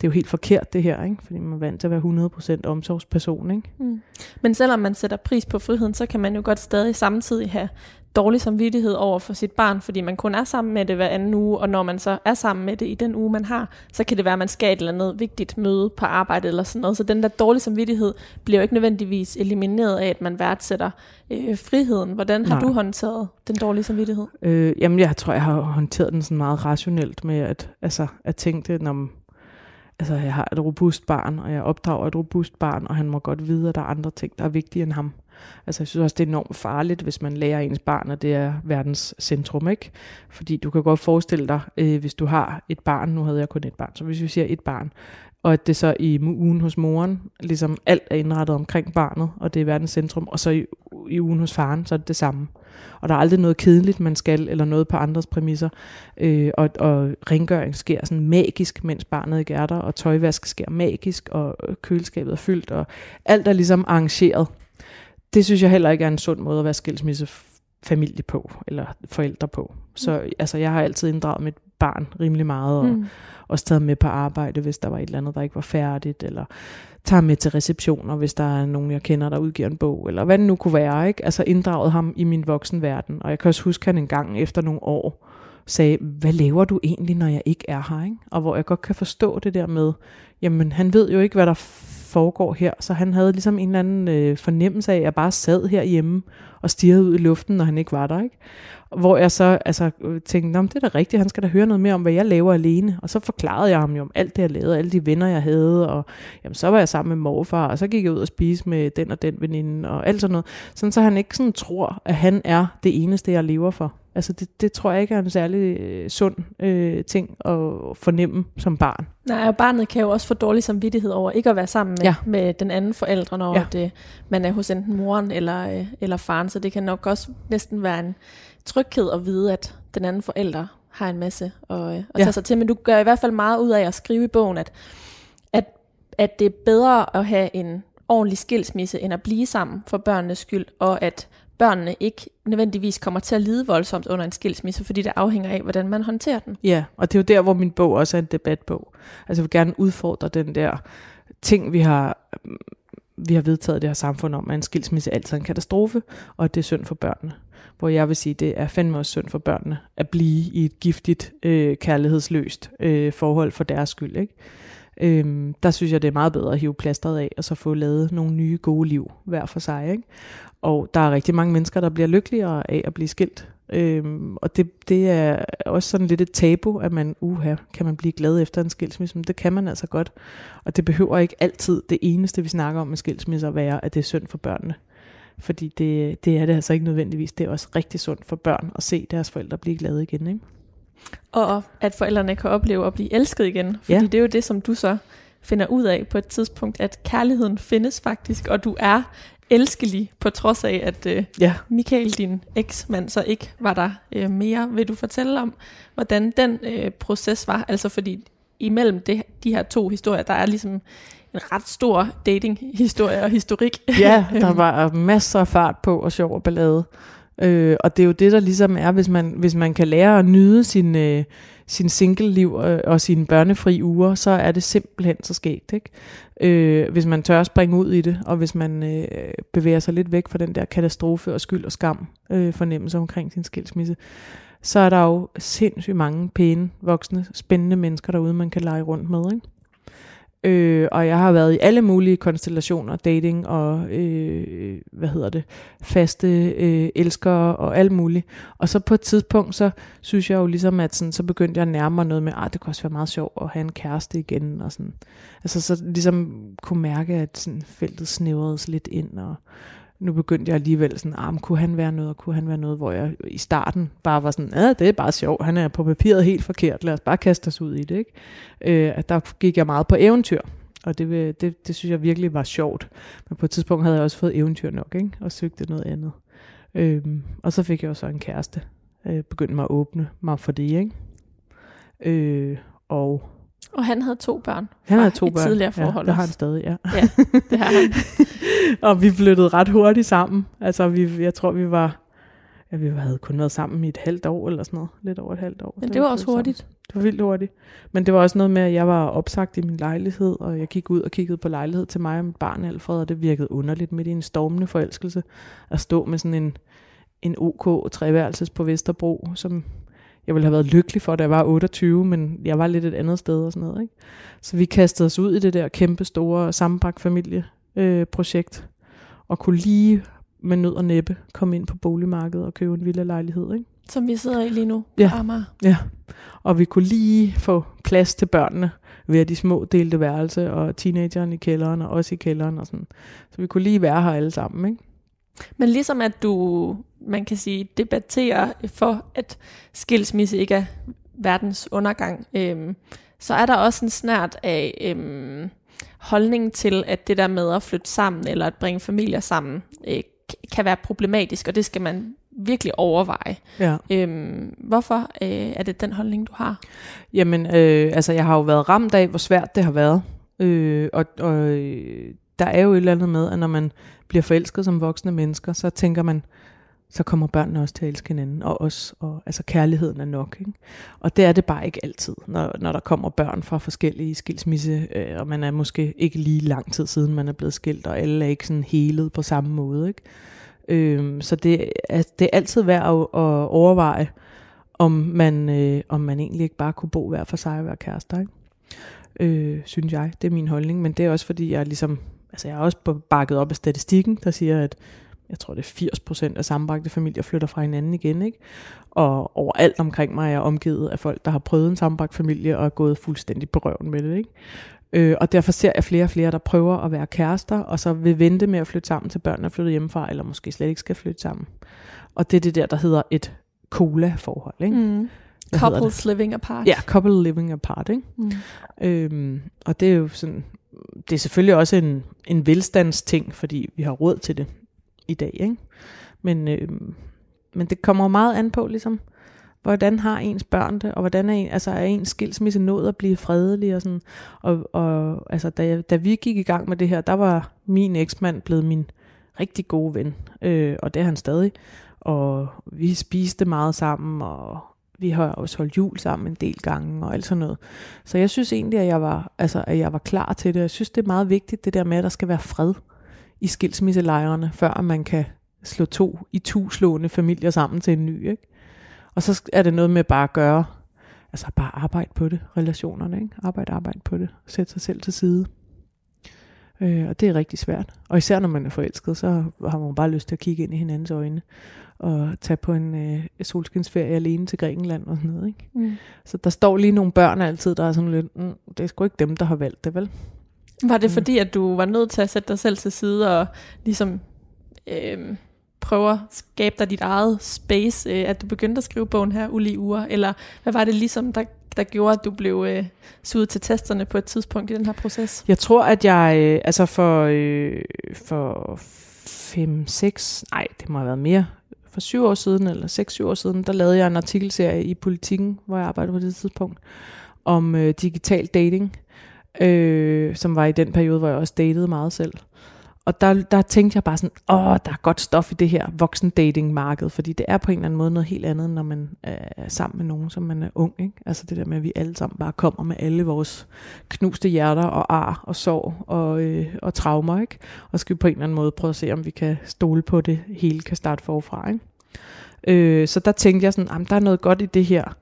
det er jo helt forkert det her, ikke? fordi man er vant til at være 100% omsorgsperson. Ikke? Mm. Men selvom man sætter pris på friheden, så kan man jo godt stadig samtidig have dårlig samvittighed over for sit barn, fordi man kun er sammen med det hver anden uge, og når man så er sammen med det i den uge, man har, så kan det være, at man skal et eller andet vigtigt møde på arbejde eller sådan noget. Så den der dårlige samvittighed bliver jo ikke nødvendigvis elimineret af, at man værdsætter øh, friheden. Hvordan har Nej. du håndteret den dårlige samvittighed? Øh, jamen, jeg tror, jeg har håndteret den sådan meget rationelt med at, altså, at tænke det, når altså, jeg har et robust barn, og jeg opdrager et robust barn, og han må godt vide, at der er andre ting, der er vigtige end ham. Altså jeg synes også, det er enormt farligt, hvis man lærer ens barn, at det er verdens centrum, ikke? Fordi du kan godt forestille dig, øh, hvis du har et barn, nu havde jeg kun et barn, så hvis vi siger et barn, og at det så i ugen hos moren, ligesom alt er indrettet omkring barnet, og det er verdens centrum, og så i, i ugen hos faren, så er det det samme. Og der er aldrig noget kedeligt, man skal, eller noget på andres præmisser. Øh, og, og rengøring sker sådan magisk, mens barnet ikke er der, og tøjvask sker magisk, og øh, køleskabet er fyldt, og alt er ligesom arrangeret. Det synes jeg heller ikke er en sund måde at være skilsmisse familie på, eller forældre på. Så mm. altså, jeg har altid inddraget mit barn rimelig meget, og mm. også taget med på arbejde, hvis der var et eller andet, der ikke var færdigt, eller tager med til receptioner, hvis der er nogen, jeg kender, der udgiver en bog, eller hvad det nu kunne være. Ikke? Altså inddraget ham i min voksenverden. Og jeg kan også huske, at han en gang efter nogle år sagde, hvad laver du egentlig, når jeg ikke er her? Ikke? Og hvor jeg godt kan forstå det der med, jamen han ved jo ikke, hvad der foregår her, så han havde ligesom en eller anden øh, fornemmelse af, at jeg bare sad herhjemme og stirrede ud i luften, når han ikke var der. Ikke? Hvor jeg så altså, tænkte, det er da rigtigt, han skal da høre noget mere om, hvad jeg laver alene. Og så forklarede jeg ham jo om alt det, jeg lavede, alle de venner, jeg havde. Og jamen, så var jeg sammen med morfar, og så gik jeg ud og spise med den og den veninde, og alt sådan noget. Sådan så han ikke sådan tror, at han er det eneste, jeg lever for. Altså det, det tror jeg ikke er en særlig øh, sund øh, ting at fornemme som barn. Nej, og barnet kan jo også få dårlig samvittighed over ikke at være sammen med, ja. med den anden forældre, når ja. det, man er hos enten moren eller, øh, eller faren. Så det kan nok også næsten være en tryghed at vide, at den anden forælder har en masse at, øh, at ja. tage sig til. Men du gør i hvert fald meget ud af at skrive i bogen, at, at, at det er bedre at have en ordentlig skilsmisse, end at blive sammen for børnenes skyld, og at børnene ikke nødvendigvis kommer til at lide voldsomt under en skilsmisse, fordi det afhænger af, hvordan man håndterer den. Ja, og det er jo der, hvor min bog også er en debatbog. Altså jeg vil gerne udfordre den der ting, vi har, vi har vedtaget det her samfund om, at en skilsmisse er altid en katastrofe, og at det er synd for børnene. Hvor jeg vil sige, det er fandme også synd for børnene at blive i et giftigt, øh, kærlighedsløst øh, forhold for deres skyld. Ikke? Øhm, der synes jeg, det er meget bedre at hive plasteret af, og så få lavet nogle nye gode liv hver for sig. Ikke? Og der er rigtig mange mennesker, der bliver lykkeligere af at blive skilt. Øhm, og det, det er også sådan lidt et tabu, at man, uha, kan man blive glad efter en skilsmisse? Men det kan man altså godt. Og det behøver ikke altid det eneste, vi snakker om med skilsmisse, være, at det er synd for børnene. Fordi det, det er det altså ikke nødvendigvis. Det er også rigtig sundt for børn at se deres forældre blive glade igen. Ikke? Og at forældrene kan opleve at blive elsket igen. Fordi ja. det er jo det, som du så finder ud af på et tidspunkt, at kærligheden findes faktisk, og du er elskelig, på trods af, at øh, ja. Michael, din eksmand, så ikke var der øh, mere. Vil du fortælle om, hvordan den øh, proces var? Altså fordi imellem det, de her to historier, der er ligesom en ret stor dating-historie og historik. Ja, (laughs) der var masser af fart på og sjov og ballade. Øh, og det er jo det, der ligesom er, hvis man, hvis man kan lære at nyde sin, øh, sin single-liv og, og sine børnefri uger, så er det simpelthen så skægt. Ikke? Øh, hvis man tør at springe ud i det, og hvis man øh, bevæger sig lidt væk fra den der katastrofe og skyld og skam øh, fornemmelse omkring sin skilsmisse, så er der jo sindssygt mange pæne, voksne, spændende mennesker derude, man kan lege rundt med. Ikke? Øh, og jeg har været i alle mulige konstellationer, dating og, øh, hvad hedder det, faste øh, elskere og alt muligt. Og så på et tidspunkt, så synes jeg jo ligesom, at sådan, så begyndte jeg at nærme mig noget med, at ah, det kunne også være meget sjovt at have en kæreste igen. Og sådan. Altså så ligesom kunne mærke, at sådan, feltet snævredes lidt ind, og nu begyndte jeg alligevel sådan, ah, kunne han være noget, og kunne han være noget, hvor jeg i starten bare var sådan, ja, det er bare sjovt, han er på papiret helt forkert, lad os bare kaste os ud i det, ikke? Øh, der gik jeg meget på eventyr, og det, det, det synes jeg virkelig var sjovt. Men på et tidspunkt havde jeg også fået eventyr nok, ikke? Og søgte noget andet. Øh, og så fik jeg også en kæreste, øh, begyndte mig at åbne mig for det, ikke? Øh, og og han havde to børn. Han havde to et børn. tidligere forhold ja, det har han stadig, ja. ja det har han. (laughs) og vi flyttede ret hurtigt sammen. Altså, vi, jeg tror, vi var... Ja, vi havde kun været sammen i et halvt år eller sådan noget. Lidt over et halvt år. Men det var også hurtigt. Sammen. Det var vildt hurtigt. Men det var også noget med, at jeg var opsagt i min lejlighed, og jeg gik ud og kiggede på lejlighed til mig og mit barn Alfred, og det virkede underligt midt i en stormende forelskelse at stå med sådan en, en OK treværelses på Vesterbro, som jeg ville have været lykkelig for, da jeg var 28, men jeg var lidt et andet sted og sådan noget. Ikke? Så vi kastede os ud i det der kæmpe store sammenbragt familieprojekt, øh, og kunne lige med nød og næppe komme ind på boligmarkedet og købe en villa lejlighed. Ikke? Som vi sidder i lige nu ja. Amager. Ja, og vi kunne lige få plads til børnene ved de små delte værelse, og teenageren i kælderen, og også i kælderen og sådan. Så vi kunne lige være her alle sammen, ikke? Men ligesom at du, man kan sige, debatterer for, at skilsmisse ikke er verdens undergang, øhm, så er der også en snært af øhm, holdning til, at det der med at flytte sammen, eller at bringe familier sammen, øh, kan være problematisk, og det skal man virkelig overveje. Ja. Øhm, hvorfor øh, er det den holdning, du har? Jamen, øh, altså jeg har jo været ramt af, hvor svært det har været. Øh, og og der er jo et eller andet med, at når man bliver forelsket som voksne mennesker, så tænker man, så kommer børnene også til at elske hinanden, og os, og altså kærligheden er nok. Ikke? Og det er det bare ikke altid, når, når der kommer børn fra forskellige skilsmisse, øh, og man er måske ikke lige lang tid siden, man er blevet skilt, og alle er ikke sådan helet på samme måde. Ikke? Øh, så det, er, det er altid værd at, at overveje, om man, øh, om man egentlig ikke bare kunne bo hver for sig og være kærester. Ikke? Øh, synes jeg, det er min holdning, men det er også fordi, jeg ligesom, altså jeg er også bakket op af statistikken, der siger, at jeg tror det er 80% af sammenbragte familier flytter fra hinanden igen, ikke? Og overalt omkring mig er jeg omgivet af folk, der har prøvet en sammenbragt familie og er gået fuldstændig på røven med det, ikke? Øh, og derfor ser jeg flere og flere, der prøver at være kærester, og så vil vente med at flytte sammen til børnene er flyttet hjemmefra, eller måske slet ikke skal flytte sammen. Og det er det der, der hedder et cola-forhold, ikke? Mm. Couples living apart. Ja, couple living apart, ikke? Mm. Øhm, og det er jo sådan, det er selvfølgelig også en, en velstandsting, fordi vi har råd til det i dag, ikke? Men, øh, men det kommer meget an på, ligesom, hvordan har ens børn det, og hvordan er, en, altså, er ens skilsmisse nået at blive fredelig, og sådan, og, og altså, da, da vi gik i gang med det her, der var min eksmand blevet min rigtig gode ven, øh, og det er han stadig, og vi spiste meget sammen, og vi har også holdt jul sammen en del gange og alt sådan noget. Så jeg synes egentlig, at jeg var, altså, at jeg var klar til det. Jeg synes, det er meget vigtigt, det der med, at der skal være fred i skilsmisselejrene, før man kan slå to i tuslående familier sammen til en ny. Ikke? Og så er det noget med bare at gøre, altså bare arbejde på det, relationerne. Ikke? Arbejde, arbejde på det. Sætte sig selv til side. Øh, og det er rigtig svært. Og især når man er forelsket, så har man bare lyst til at kigge ind i hinandens øjne. Og tage på en øh, solskinsferie alene til Grækenland og sådan noget. Ikke? Mm. Så der står lige nogle børn altid, der er sådan lidt, mm, det er sgu ikke dem, der har valgt det, vel? Var det mm. fordi, at du var nødt til at sætte dig selv til side og ligesom øh, prøve at skabe dig dit eget space, øh, at du begyndte at skrive bogen her, Uli Uger, eller hvad var det ligesom, der, der gjorde, at du blev øh, suget til testerne på et tidspunkt i den her proces? Jeg tror, at jeg, øh, altså for, øh, for 5, 6, nej, det må have været mere, for syv år siden, eller 6-7 år siden, der lavede jeg en artikelserie i Politiken, hvor jeg arbejdede på det tidspunkt, om øh, digital dating øh, som var i den periode, hvor jeg også datede meget selv. Og der, der tænkte jeg bare sådan, åh, der er godt stof i det her voksen dating marked, fordi det er på en eller anden måde noget helt andet, når man øh, er sammen med nogen, som man er ung. Ikke? Altså det der med, at vi alle sammen bare kommer med alle vores knuste hjerter og ar og sorg og, øh, og traumer. Ikke? Og skal vi på en eller anden måde prøve at se, om vi kan stole på det hele, kan starte forfra. Ikke? Øh, så der tænkte jeg sådan, der er noget godt i det her.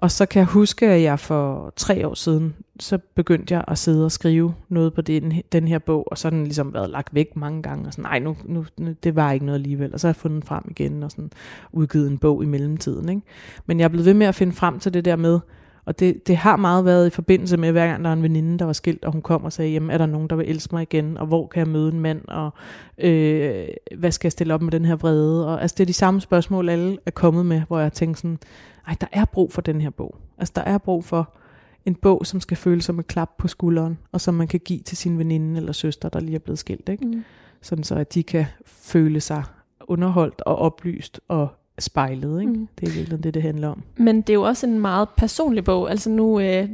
Og så kan jeg huske, at jeg for tre år siden, så begyndte jeg at sidde og skrive noget på den, den her bog, og så har den ligesom været lagt væk mange gange, og sådan, nej, nu, nu, nu, det var ikke noget alligevel. Og så har jeg fundet den frem igen, og sådan udgivet en bog i mellemtiden. Ikke? Men jeg er blevet ved med at finde frem til det der med, og det, det har meget været i forbindelse med, hver gang der er en veninde, der var skilt, og hun kom og sagde, jamen er der nogen, der vil elske mig igen, og hvor kan jeg møde en mand, og øh, hvad skal jeg stille op med den her vrede? Og, altså det er de samme spørgsmål, alle er kommet med, hvor jeg tænker sådan, ej, der er brug for den her bog. Altså, der er brug for en bog, som skal føles som et klap på skulderen, og som man kan give til sin veninde eller søster, der lige er blevet skilt. Ikke? Mm. Sådan så, at de kan føle sig underholdt og oplyst og spejlet. Ikke? Mm. Det er virkelig det, det handler om. Men det er jo også en meget personlig bog. Altså nu, øh,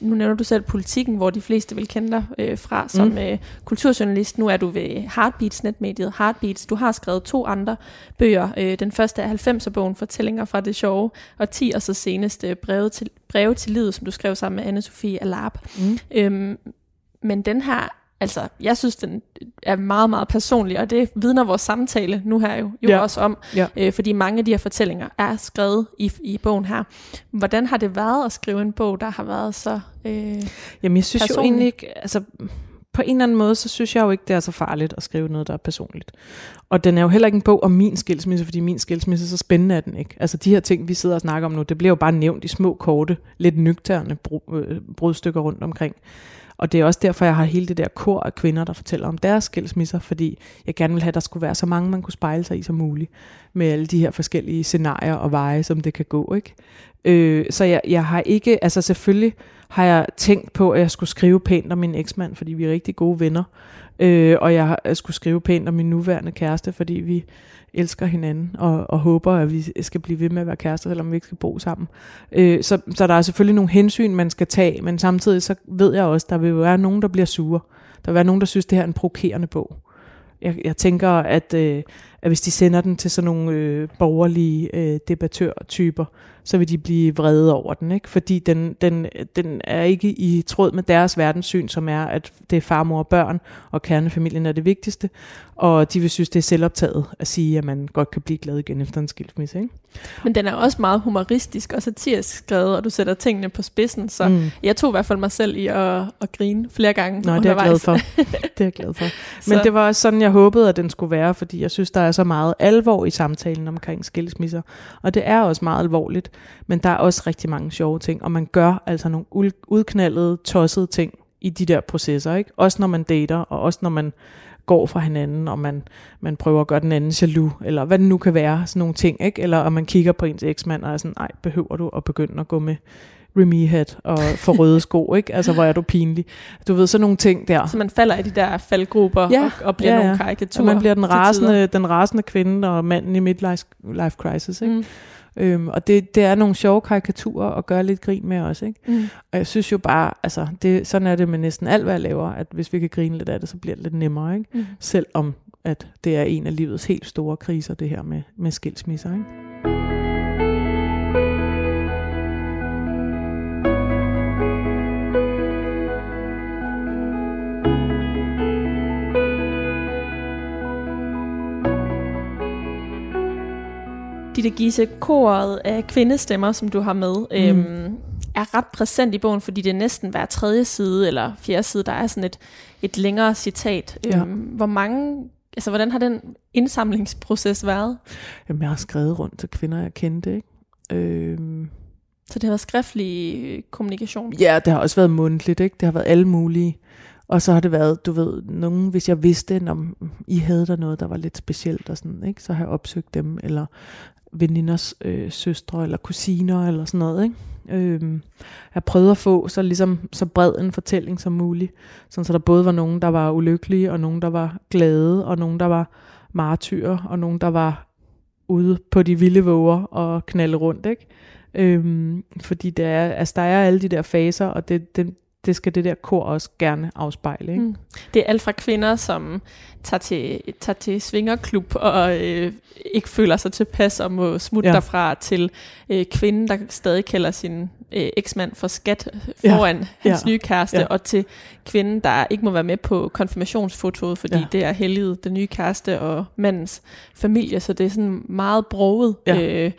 nu nævner du selv politikken, hvor de fleste vil kende dig øh, fra som mm. øh, kulturjournalist. Nu er du ved Heartbeats, netmediet Heartbeats. Du har skrevet to andre bøger. Øh, den første er 90'er-bogen, Fortællinger fra det sjove, og 10 og så senest øh, breve, til, breve til livet, som du skrev sammen med Anne-Sophie Alab. Mm. Øhm, men den her altså, jeg synes, den er meget, meget personlig, og det vidner vores samtale nu her jo, jo ja. også om, ja. øh, fordi mange af de her fortællinger er skrevet i, i bogen her. Hvordan har det været at skrive en bog, der har været så øh, Jamen, jeg synes personlig? jo egentlig ikke, altså, på en eller anden måde, så synes jeg jo ikke, det er så farligt at skrive noget, der er personligt. Og den er jo heller ikke en bog om min skilsmisse, fordi min skilsmisse, så spændende er den ikke. Altså de her ting, vi sidder og snakker om nu, det bliver jo bare nævnt i små, korte, lidt nøgterne øh, brudstykker rundt omkring. Og det er også derfor, jeg har hele det der kor af kvinder, der fortæller om deres skilsmisser, fordi jeg gerne vil have, at der skulle være så mange, man kunne spejle sig i som muligt, med alle de her forskellige scenarier og veje, som det kan gå. Ikke? Øh, så jeg, jeg har ikke, altså selvfølgelig har jeg tænkt på, at jeg skulle skrive pænt om min eksmand, fordi vi er rigtig gode venner. Øh, og jeg, jeg skulle skrive pænt om min nuværende kæreste, fordi vi elsker hinanden og, og håber, at vi skal blive ved med at være kærester, selvom vi ikke skal bo sammen. Øh, så, så der er selvfølgelig nogle hensyn, man skal tage, men samtidig så ved jeg også, der vil være nogen, der bliver sure. Der vil være nogen, der synes, det her er en provokerende bog. Jeg, jeg tænker, at, øh, at hvis de sender den til sådan nogle øh, borgerlige øh, debattørtyper, så vil de blive vrede over den, ikke? fordi den, den, den er ikke i tråd med deres verdenssyn, som er, at det er far, mor og børn, og kernefamilien er det vigtigste, og de vil synes, det er selvoptaget at sige, at man godt kan blive glad igen efter en skilsmisse. Ikke? Men den er også meget humoristisk og satirisk skrevet, og du sætter tingene på spidsen, så mm. jeg tog i hvert fald mig selv i at, at grine flere gange Nå, det er jeg glad for. (laughs) det er jeg glad for. (laughs) Men det var også sådan, jeg håbede, at den skulle være, fordi jeg synes, der er så meget alvor i samtalen omkring skilsmisser, og det er også meget alvorligt, men der er også rigtig mange sjove ting, og man gør altså nogle udknaldede, tossede ting i de der processer, ikke? Også når man dater, og også når man går fra hinanden, og man, man prøver at gøre den anden jaloux, eller hvad det nu kan være, sådan nogle ting, ikke? Eller om man kigger på ens eksmand og er sådan, nej, behøver du at begynde at gå med Remy hat og få røde sko, ikke? Altså, hvor er du pinlig. Du ved, sådan nogle ting der. Så man falder i de der faldgrupper ja, og, og bliver ja, ja. nogle karikaturer. Og man bliver den rasende, den rasende kvinde og manden i midlife life crisis, ikke? Mm. Øhm, og det, det er nogle sjove karikaturer at gøre lidt grin med også. Ikke? Mm. Og jeg synes jo bare, altså det, sådan er det med næsten alt, hvad jeg laver, at hvis vi kan grine lidt af det, så bliver det lidt nemmere. Ikke? Mm. Selvom at det er en af livets helt store kriser, det her med, med skilsmisser. Ikke? Ditte Gise, koret af kvindestemmer, som du har med, mm. øhm, er ret præsent i bogen, fordi det er næsten hver tredje side eller fjerde side, der er sådan et, et længere citat. Ja. Øhm, hvor mange, altså hvordan har den indsamlingsproces været? Jamen, jeg har skrevet rundt til kvinder, jeg kendte, ikke? Øhm. Så det har været skriftlig kommunikation? Ja, det har også været mundtligt, ikke? Det har været alle mulige. Og så har det været, du ved, nogen, hvis jeg vidste, om I havde der noget, der var lidt specielt og sådan, ikke? så har jeg opsøgt dem, eller veninders øh, søstre eller kusiner eller sådan noget. Ikke? Øh, jeg prøvede at få så, ligesom, så bred en fortælling som muligt, sådan så der både var nogen, der var ulykkelige, og nogen, der var glade, og nogen, der var martyrer, og nogen, der var ude på de vilde våger og knalde rundt. Ikke? Øhm, fordi det er, altså, der er alle de der faser, og det, det, det skal det der kor også gerne afspejle. Ikke? Mm. Det er alt fra kvinder, som tager til, tager til svingerklub og øh, ikke føler sig tilpas og må smutte ja. derfra, til øh, kvinden, der stadig kalder sin øh, eksmand for skat foran ja. hans ja. nye kæreste, ja. og til kvinden, der ikke må være med på konfirmationsfotoet, fordi ja. det er helliget den nye kæreste og mandens familie, så det er sådan meget broget. Ja. Øh,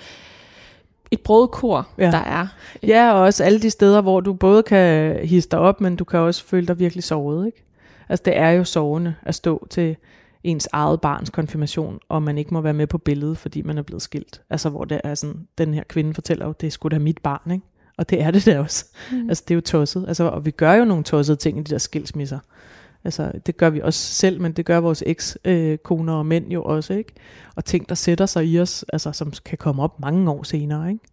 et brødkor, ja. der er. Ja, og også alle de steder, hvor du både kan hisse dig op, men du kan også føle dig virkelig sovet. Ikke? Altså det er jo sovende at stå til ens eget barns konfirmation, og man ikke må være med på billedet, fordi man er blevet skilt. Altså hvor det er sådan, den her kvinde fortæller jo, det er sgu da mit barn, ikke? Og det er det da også. Mm. Altså det er jo tosset. Altså, og vi gør jo nogle tossede ting i de der skilsmisser. Altså, det gør vi også selv, men det gør vores eks-koner og mænd jo også, ikke? Og ting, der sætter sig i os, altså, som kan komme op mange år senere, ikke?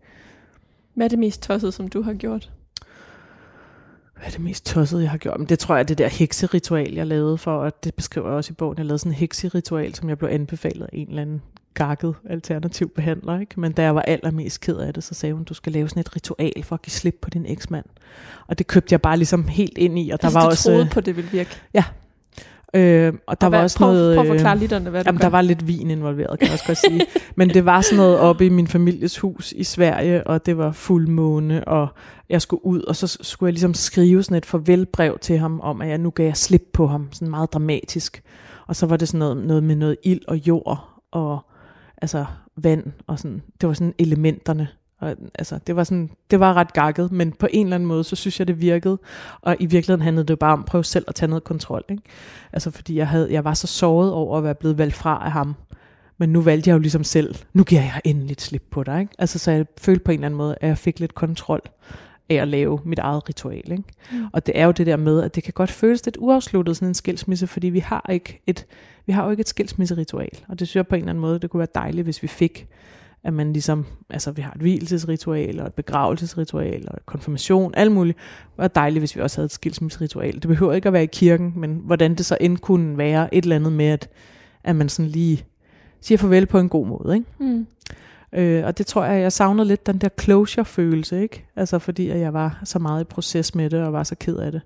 Hvad er det mest tossede, som du har gjort? Hvad er det mest tossede, jeg har gjort? Men det tror jeg er det der hekseritual, jeg lavede for, og det beskriver jeg også i bogen. Jeg lavede sådan en hekseritual, som jeg blev anbefalet af en eller anden gakket alternativ behandler. Ikke? Men da jeg var allermest ked af det, så sagde hun, du skal lave sådan et ritual for at give slip på din eksmand. Og det købte jeg bare ligesom helt ind i. Og der altså, var også, troede på, det ville virke? Ja. Øh, og der og var hvad, også prøv, noget... Prøv at forklare lytterne, hvad jamen, der var lidt vin involveret, kan jeg også godt sige. (laughs) Men det var sådan noget oppe i min families hus i Sverige, og det var fuldmåne, og jeg skulle ud, og så skulle jeg ligesom skrive sådan et farvelbrev til ham, om at jeg nu gav jeg slip på ham, sådan meget dramatisk. Og så var det sådan noget, noget med noget ild og jord, og altså vand og sådan. Det var sådan elementerne. Og, altså, det var, sådan, det var ret gakket, men på en eller anden måde, så synes jeg, det virkede. Og i virkeligheden handlede det bare om at prøve selv at tage noget kontrol. Ikke? Altså, fordi jeg, havde, jeg var så såret over at være blevet valgt fra af ham. Men nu valgte jeg jo ligesom selv, nu giver jeg endelig slip på dig. Ikke? Altså, så jeg følte på en eller anden måde, at jeg fik lidt kontrol af at lave mit eget ritual. Ikke? Mm. Og det er jo det der med, at det kan godt føles lidt uafsluttet, sådan en skilsmisse, fordi vi har ikke et, vi har jo ikke et skilsmisseritual. Og det synes jeg på en eller anden måde, det kunne være dejligt, hvis vi fik. at man ligesom, altså vi har et hvilesesritual, og et begravelsesritual, og et konfirmation, alt muligt. Det var dejligt, hvis vi også havde et skilsmisseritual. Det behøver ikke at være i kirken, men hvordan det så end kunne være et eller andet med, at, at man sådan lige siger farvel på en god måde, ikke? Mm. Øh, og det tror jeg, jeg savnede lidt den der closure-følelse, ikke? Altså fordi at jeg var så meget i proces med det, og var så ked af det.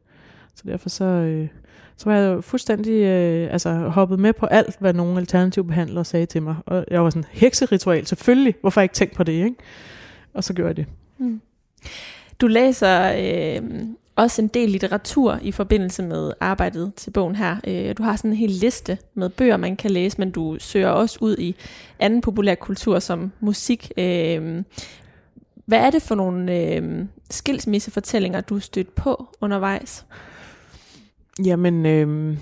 Så derfor så, øh, så var jeg fuldstændig øh, altså, hoppet med på alt, hvad nogle alternative behandlere sagde til mig. Og jeg var sådan, hekseritual, selvfølgelig. Hvorfor har jeg ikke tænkt på det, ikke? Og så gjorde jeg det. Mm. Du læser øh, også en del litteratur i forbindelse med arbejdet til bogen her. Øh, du har sådan en hel liste med bøger, man kan læse, men du søger også ud i anden populær kultur som musik. Øh, hvad er det for nogle øh, skilsmissefortællinger, du er stødt på undervejs? Jamen, øh,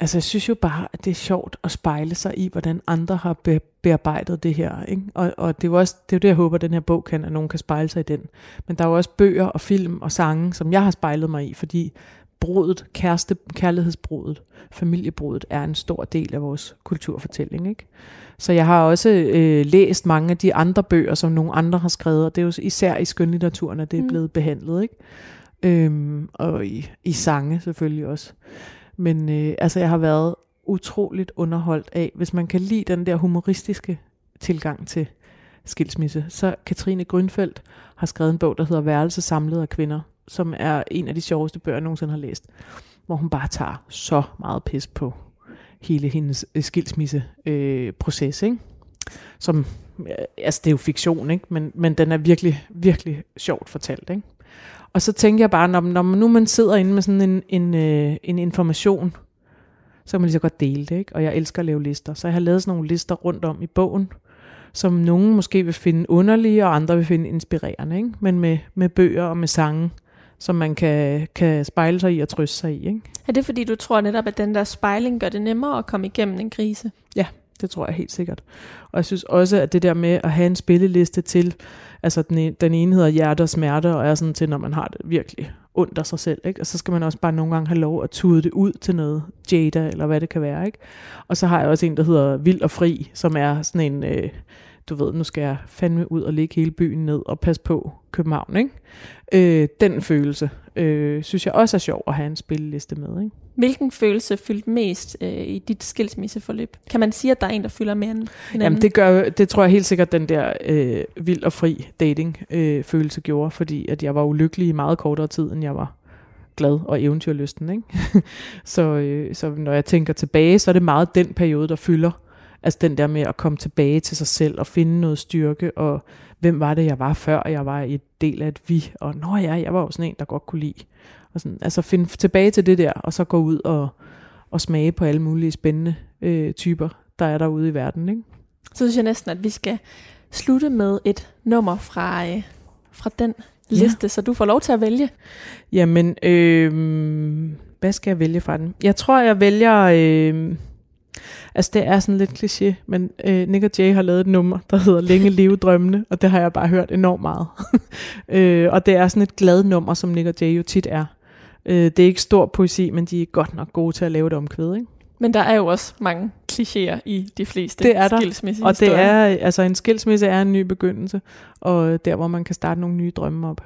altså jeg synes jo bare, at det er sjovt at spejle sig i, hvordan andre har be- bearbejdet det her. Ikke? Og, og det er jo også det, er jo det, jeg håber, at den her bog kan, at nogen kan spejle sig i den. Men der er jo også bøger og film og sange, som jeg har spejlet mig i, fordi brudet, kæreste, kærlighedsbrudet, familiebrudet er en stor del af vores kulturfortælling. Ikke? Så jeg har også øh, læst mange af de andre bøger, som nogle andre har skrevet, og det er jo især i skønlitteraturen, at det er mm. blevet behandlet. Ikke? Øhm, og i, i sange selvfølgelig også. Men øh, altså, jeg har været utroligt underholdt af, hvis man kan lide den der humoristiske tilgang til skilsmisse, så Katrine Grønfeldt har skrevet en bog, der hedder Værelse samlet af kvinder, som er en af de sjoveste bøger, jeg nogensinde har læst, hvor hun bare tager så meget pis på hele hendes skilsmisseproces, øh, øh ikke? Som, øh, altså det er jo fiktion, ikke? Men, men den er virkelig, virkelig sjovt fortalt, ikke? Og så tænker jeg bare, når, når nu man sidder inde med sådan en, en, øh, en information, så kan man lige så godt dele det, ikke? Og jeg elsker at lave lister. Så jeg har lavet sådan nogle lister rundt om i bogen, som nogen måske vil finde underlige, og andre vil finde inspirerende, ikke? Men med, med bøger og med sange, som man kan, kan spejle sig i og trøste sig i, ikke? Er det fordi, du tror netop, at den der spejling gør det nemmere at komme igennem en krise? Ja, det tror jeg helt sikkert. Og jeg synes også, at det der med at have en spilleliste til, altså den, e, den ene hedder hjerte og smerte, og er sådan til, når man har det virkelig ondt af sig selv, ikke? og så skal man også bare nogle gange have lov at tude det ud til noget Jada, eller hvad det kan være. Ikke? Og så har jeg også en, der hedder Vild og Fri, som er sådan en, øh, du ved, nu skal jeg fandme ud og lægge hele byen ned og passe på København. Ikke? Øh, den følelse øh, synes jeg også er sjov at have en spilleliste med. Ikke? Hvilken følelse fyldte mest øh, i dit skilsmisseforløb? Kan man sige, at der er en, der fylder mere end hinanden? Jamen det, gør, det tror jeg helt sikkert, den der øh, vild og fri dating øh, gjorde, fordi at jeg var ulykkelig i meget kortere tid, end jeg var glad og eventyrlysten. Ikke? (laughs) så, øh, så når jeg tænker tilbage, så er det meget den periode, der fylder. Altså den der med at komme tilbage til sig selv og finde noget styrke, og hvem var det, jeg var før, jeg var i del af et vi, og nå ja, jeg var jo sådan en, der godt kunne lide og sådan, altså finde tilbage til det der, og så gå ud og, og smage på alle mulige spændende øh, typer, der er derude i verden. Ikke? Så synes jeg næsten, at vi skal slutte med et nummer fra, øh, fra den liste, ja. så du får lov til at vælge. Jamen, øh, hvad skal jeg vælge fra den? Jeg tror, jeg vælger... Øh, Altså det er sådan lidt kliché, men øh, Nick og Jay har lavet et nummer, der hedder Længe leve drømmene, og det har jeg bare hørt enormt meget. (laughs) øh, og det er sådan et glad nummer, som Nick og Jay jo tit er. Øh, det er ikke stor poesi, men de er godt nok gode til at lave det omkvæd, ikke? Men der er jo også mange klichéer i de fleste det er der. Og det er, altså en skilsmisse er en ny begyndelse, og der hvor man kan starte nogle nye drømme op.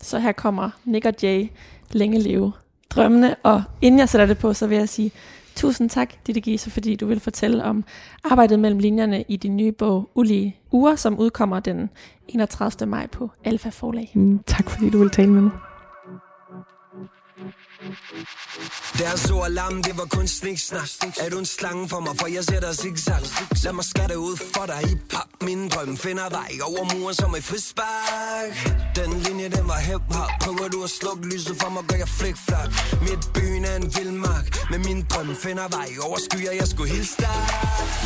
Så her kommer Nick og Jay, længe leve drømmene, og inden jeg sætter det på, så vil jeg sige tusind tak, Ditte Giese, fordi du vil fortælle om arbejdet mellem linjerne i din nye bog Ulige Uger, som udkommer den 31. maj på Alfa Forlag. Mm, tak fordi du vil tale med mig. Deres så alarm, det var kun sniksnak. Er du en slange for mig, for jeg sætter zigzag. Lad mig skatte ud for dig i pap. Min drøm finder vej over muren som et frispark. Den linje, den var hip-hop. Prøver du at slukke lyset for mig, gør jeg flik-flak Mit byen er en vild mark Men min drøm finder vej over skyer, jeg skulle hilse dig.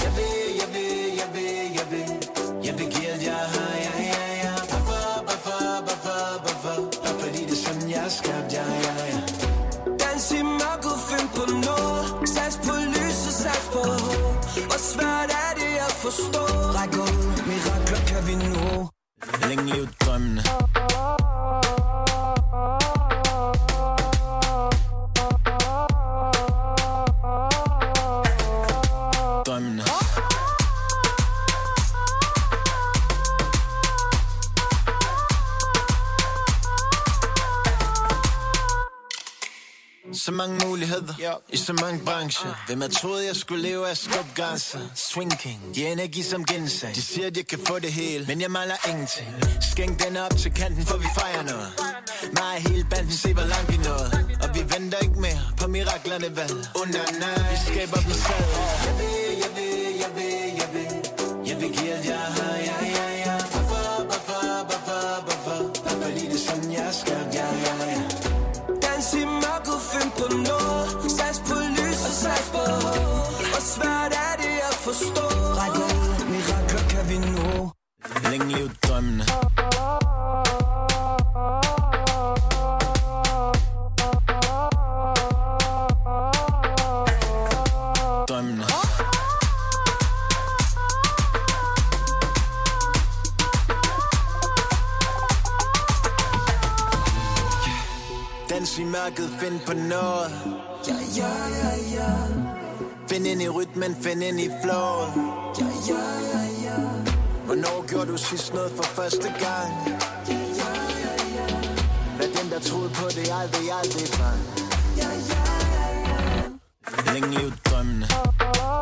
Jeg vil, jeg vil, jeg vil, jeg vil Jeg vil give alt, jeg har, ja, ja, ja. Hvorfor, hvorfor, hvorfor, hvorfor Bare fordi det er sådan, jeg er skabt, ja, ja, Hvor svært er det at forstå? Ræk ud, mirakler kan vi nå. Længe liv drømmene. Så mange muligheder I så mange brancher. Hvem jeg troede jeg skulle leve af skubgrænser Swing King. De energi som gensag De siger at jeg kan få det hele Men jeg maler ingenting. Skænk den op til kanten for vi fejrer noget. Mig og hele banden se hvor langt vi nåede Og vi venter ikke mere på miraklerne vel? Under nej Vi skaber dem selv. Jeg vil, jeg vil, jeg vil, jeg vil Jeg vil give alt jeg har, jeg, jeg på Hvor svært er det at forstå? Ræk ud, mirakler kan vi nå. Længe liv drømmene. Drømmene. Dans i mørket, find på noget. Ja, ja, ja, Find ind i rytmen, find ind i flowet Ja, ja, ja, ja Hvornår gjorde du sidst noget for første gang? Ja, ja, ja, ja. Hvad den der troede på det aldrig, aldrig var Ja, ja, ja, ja. Længe liv drømmene Drømmene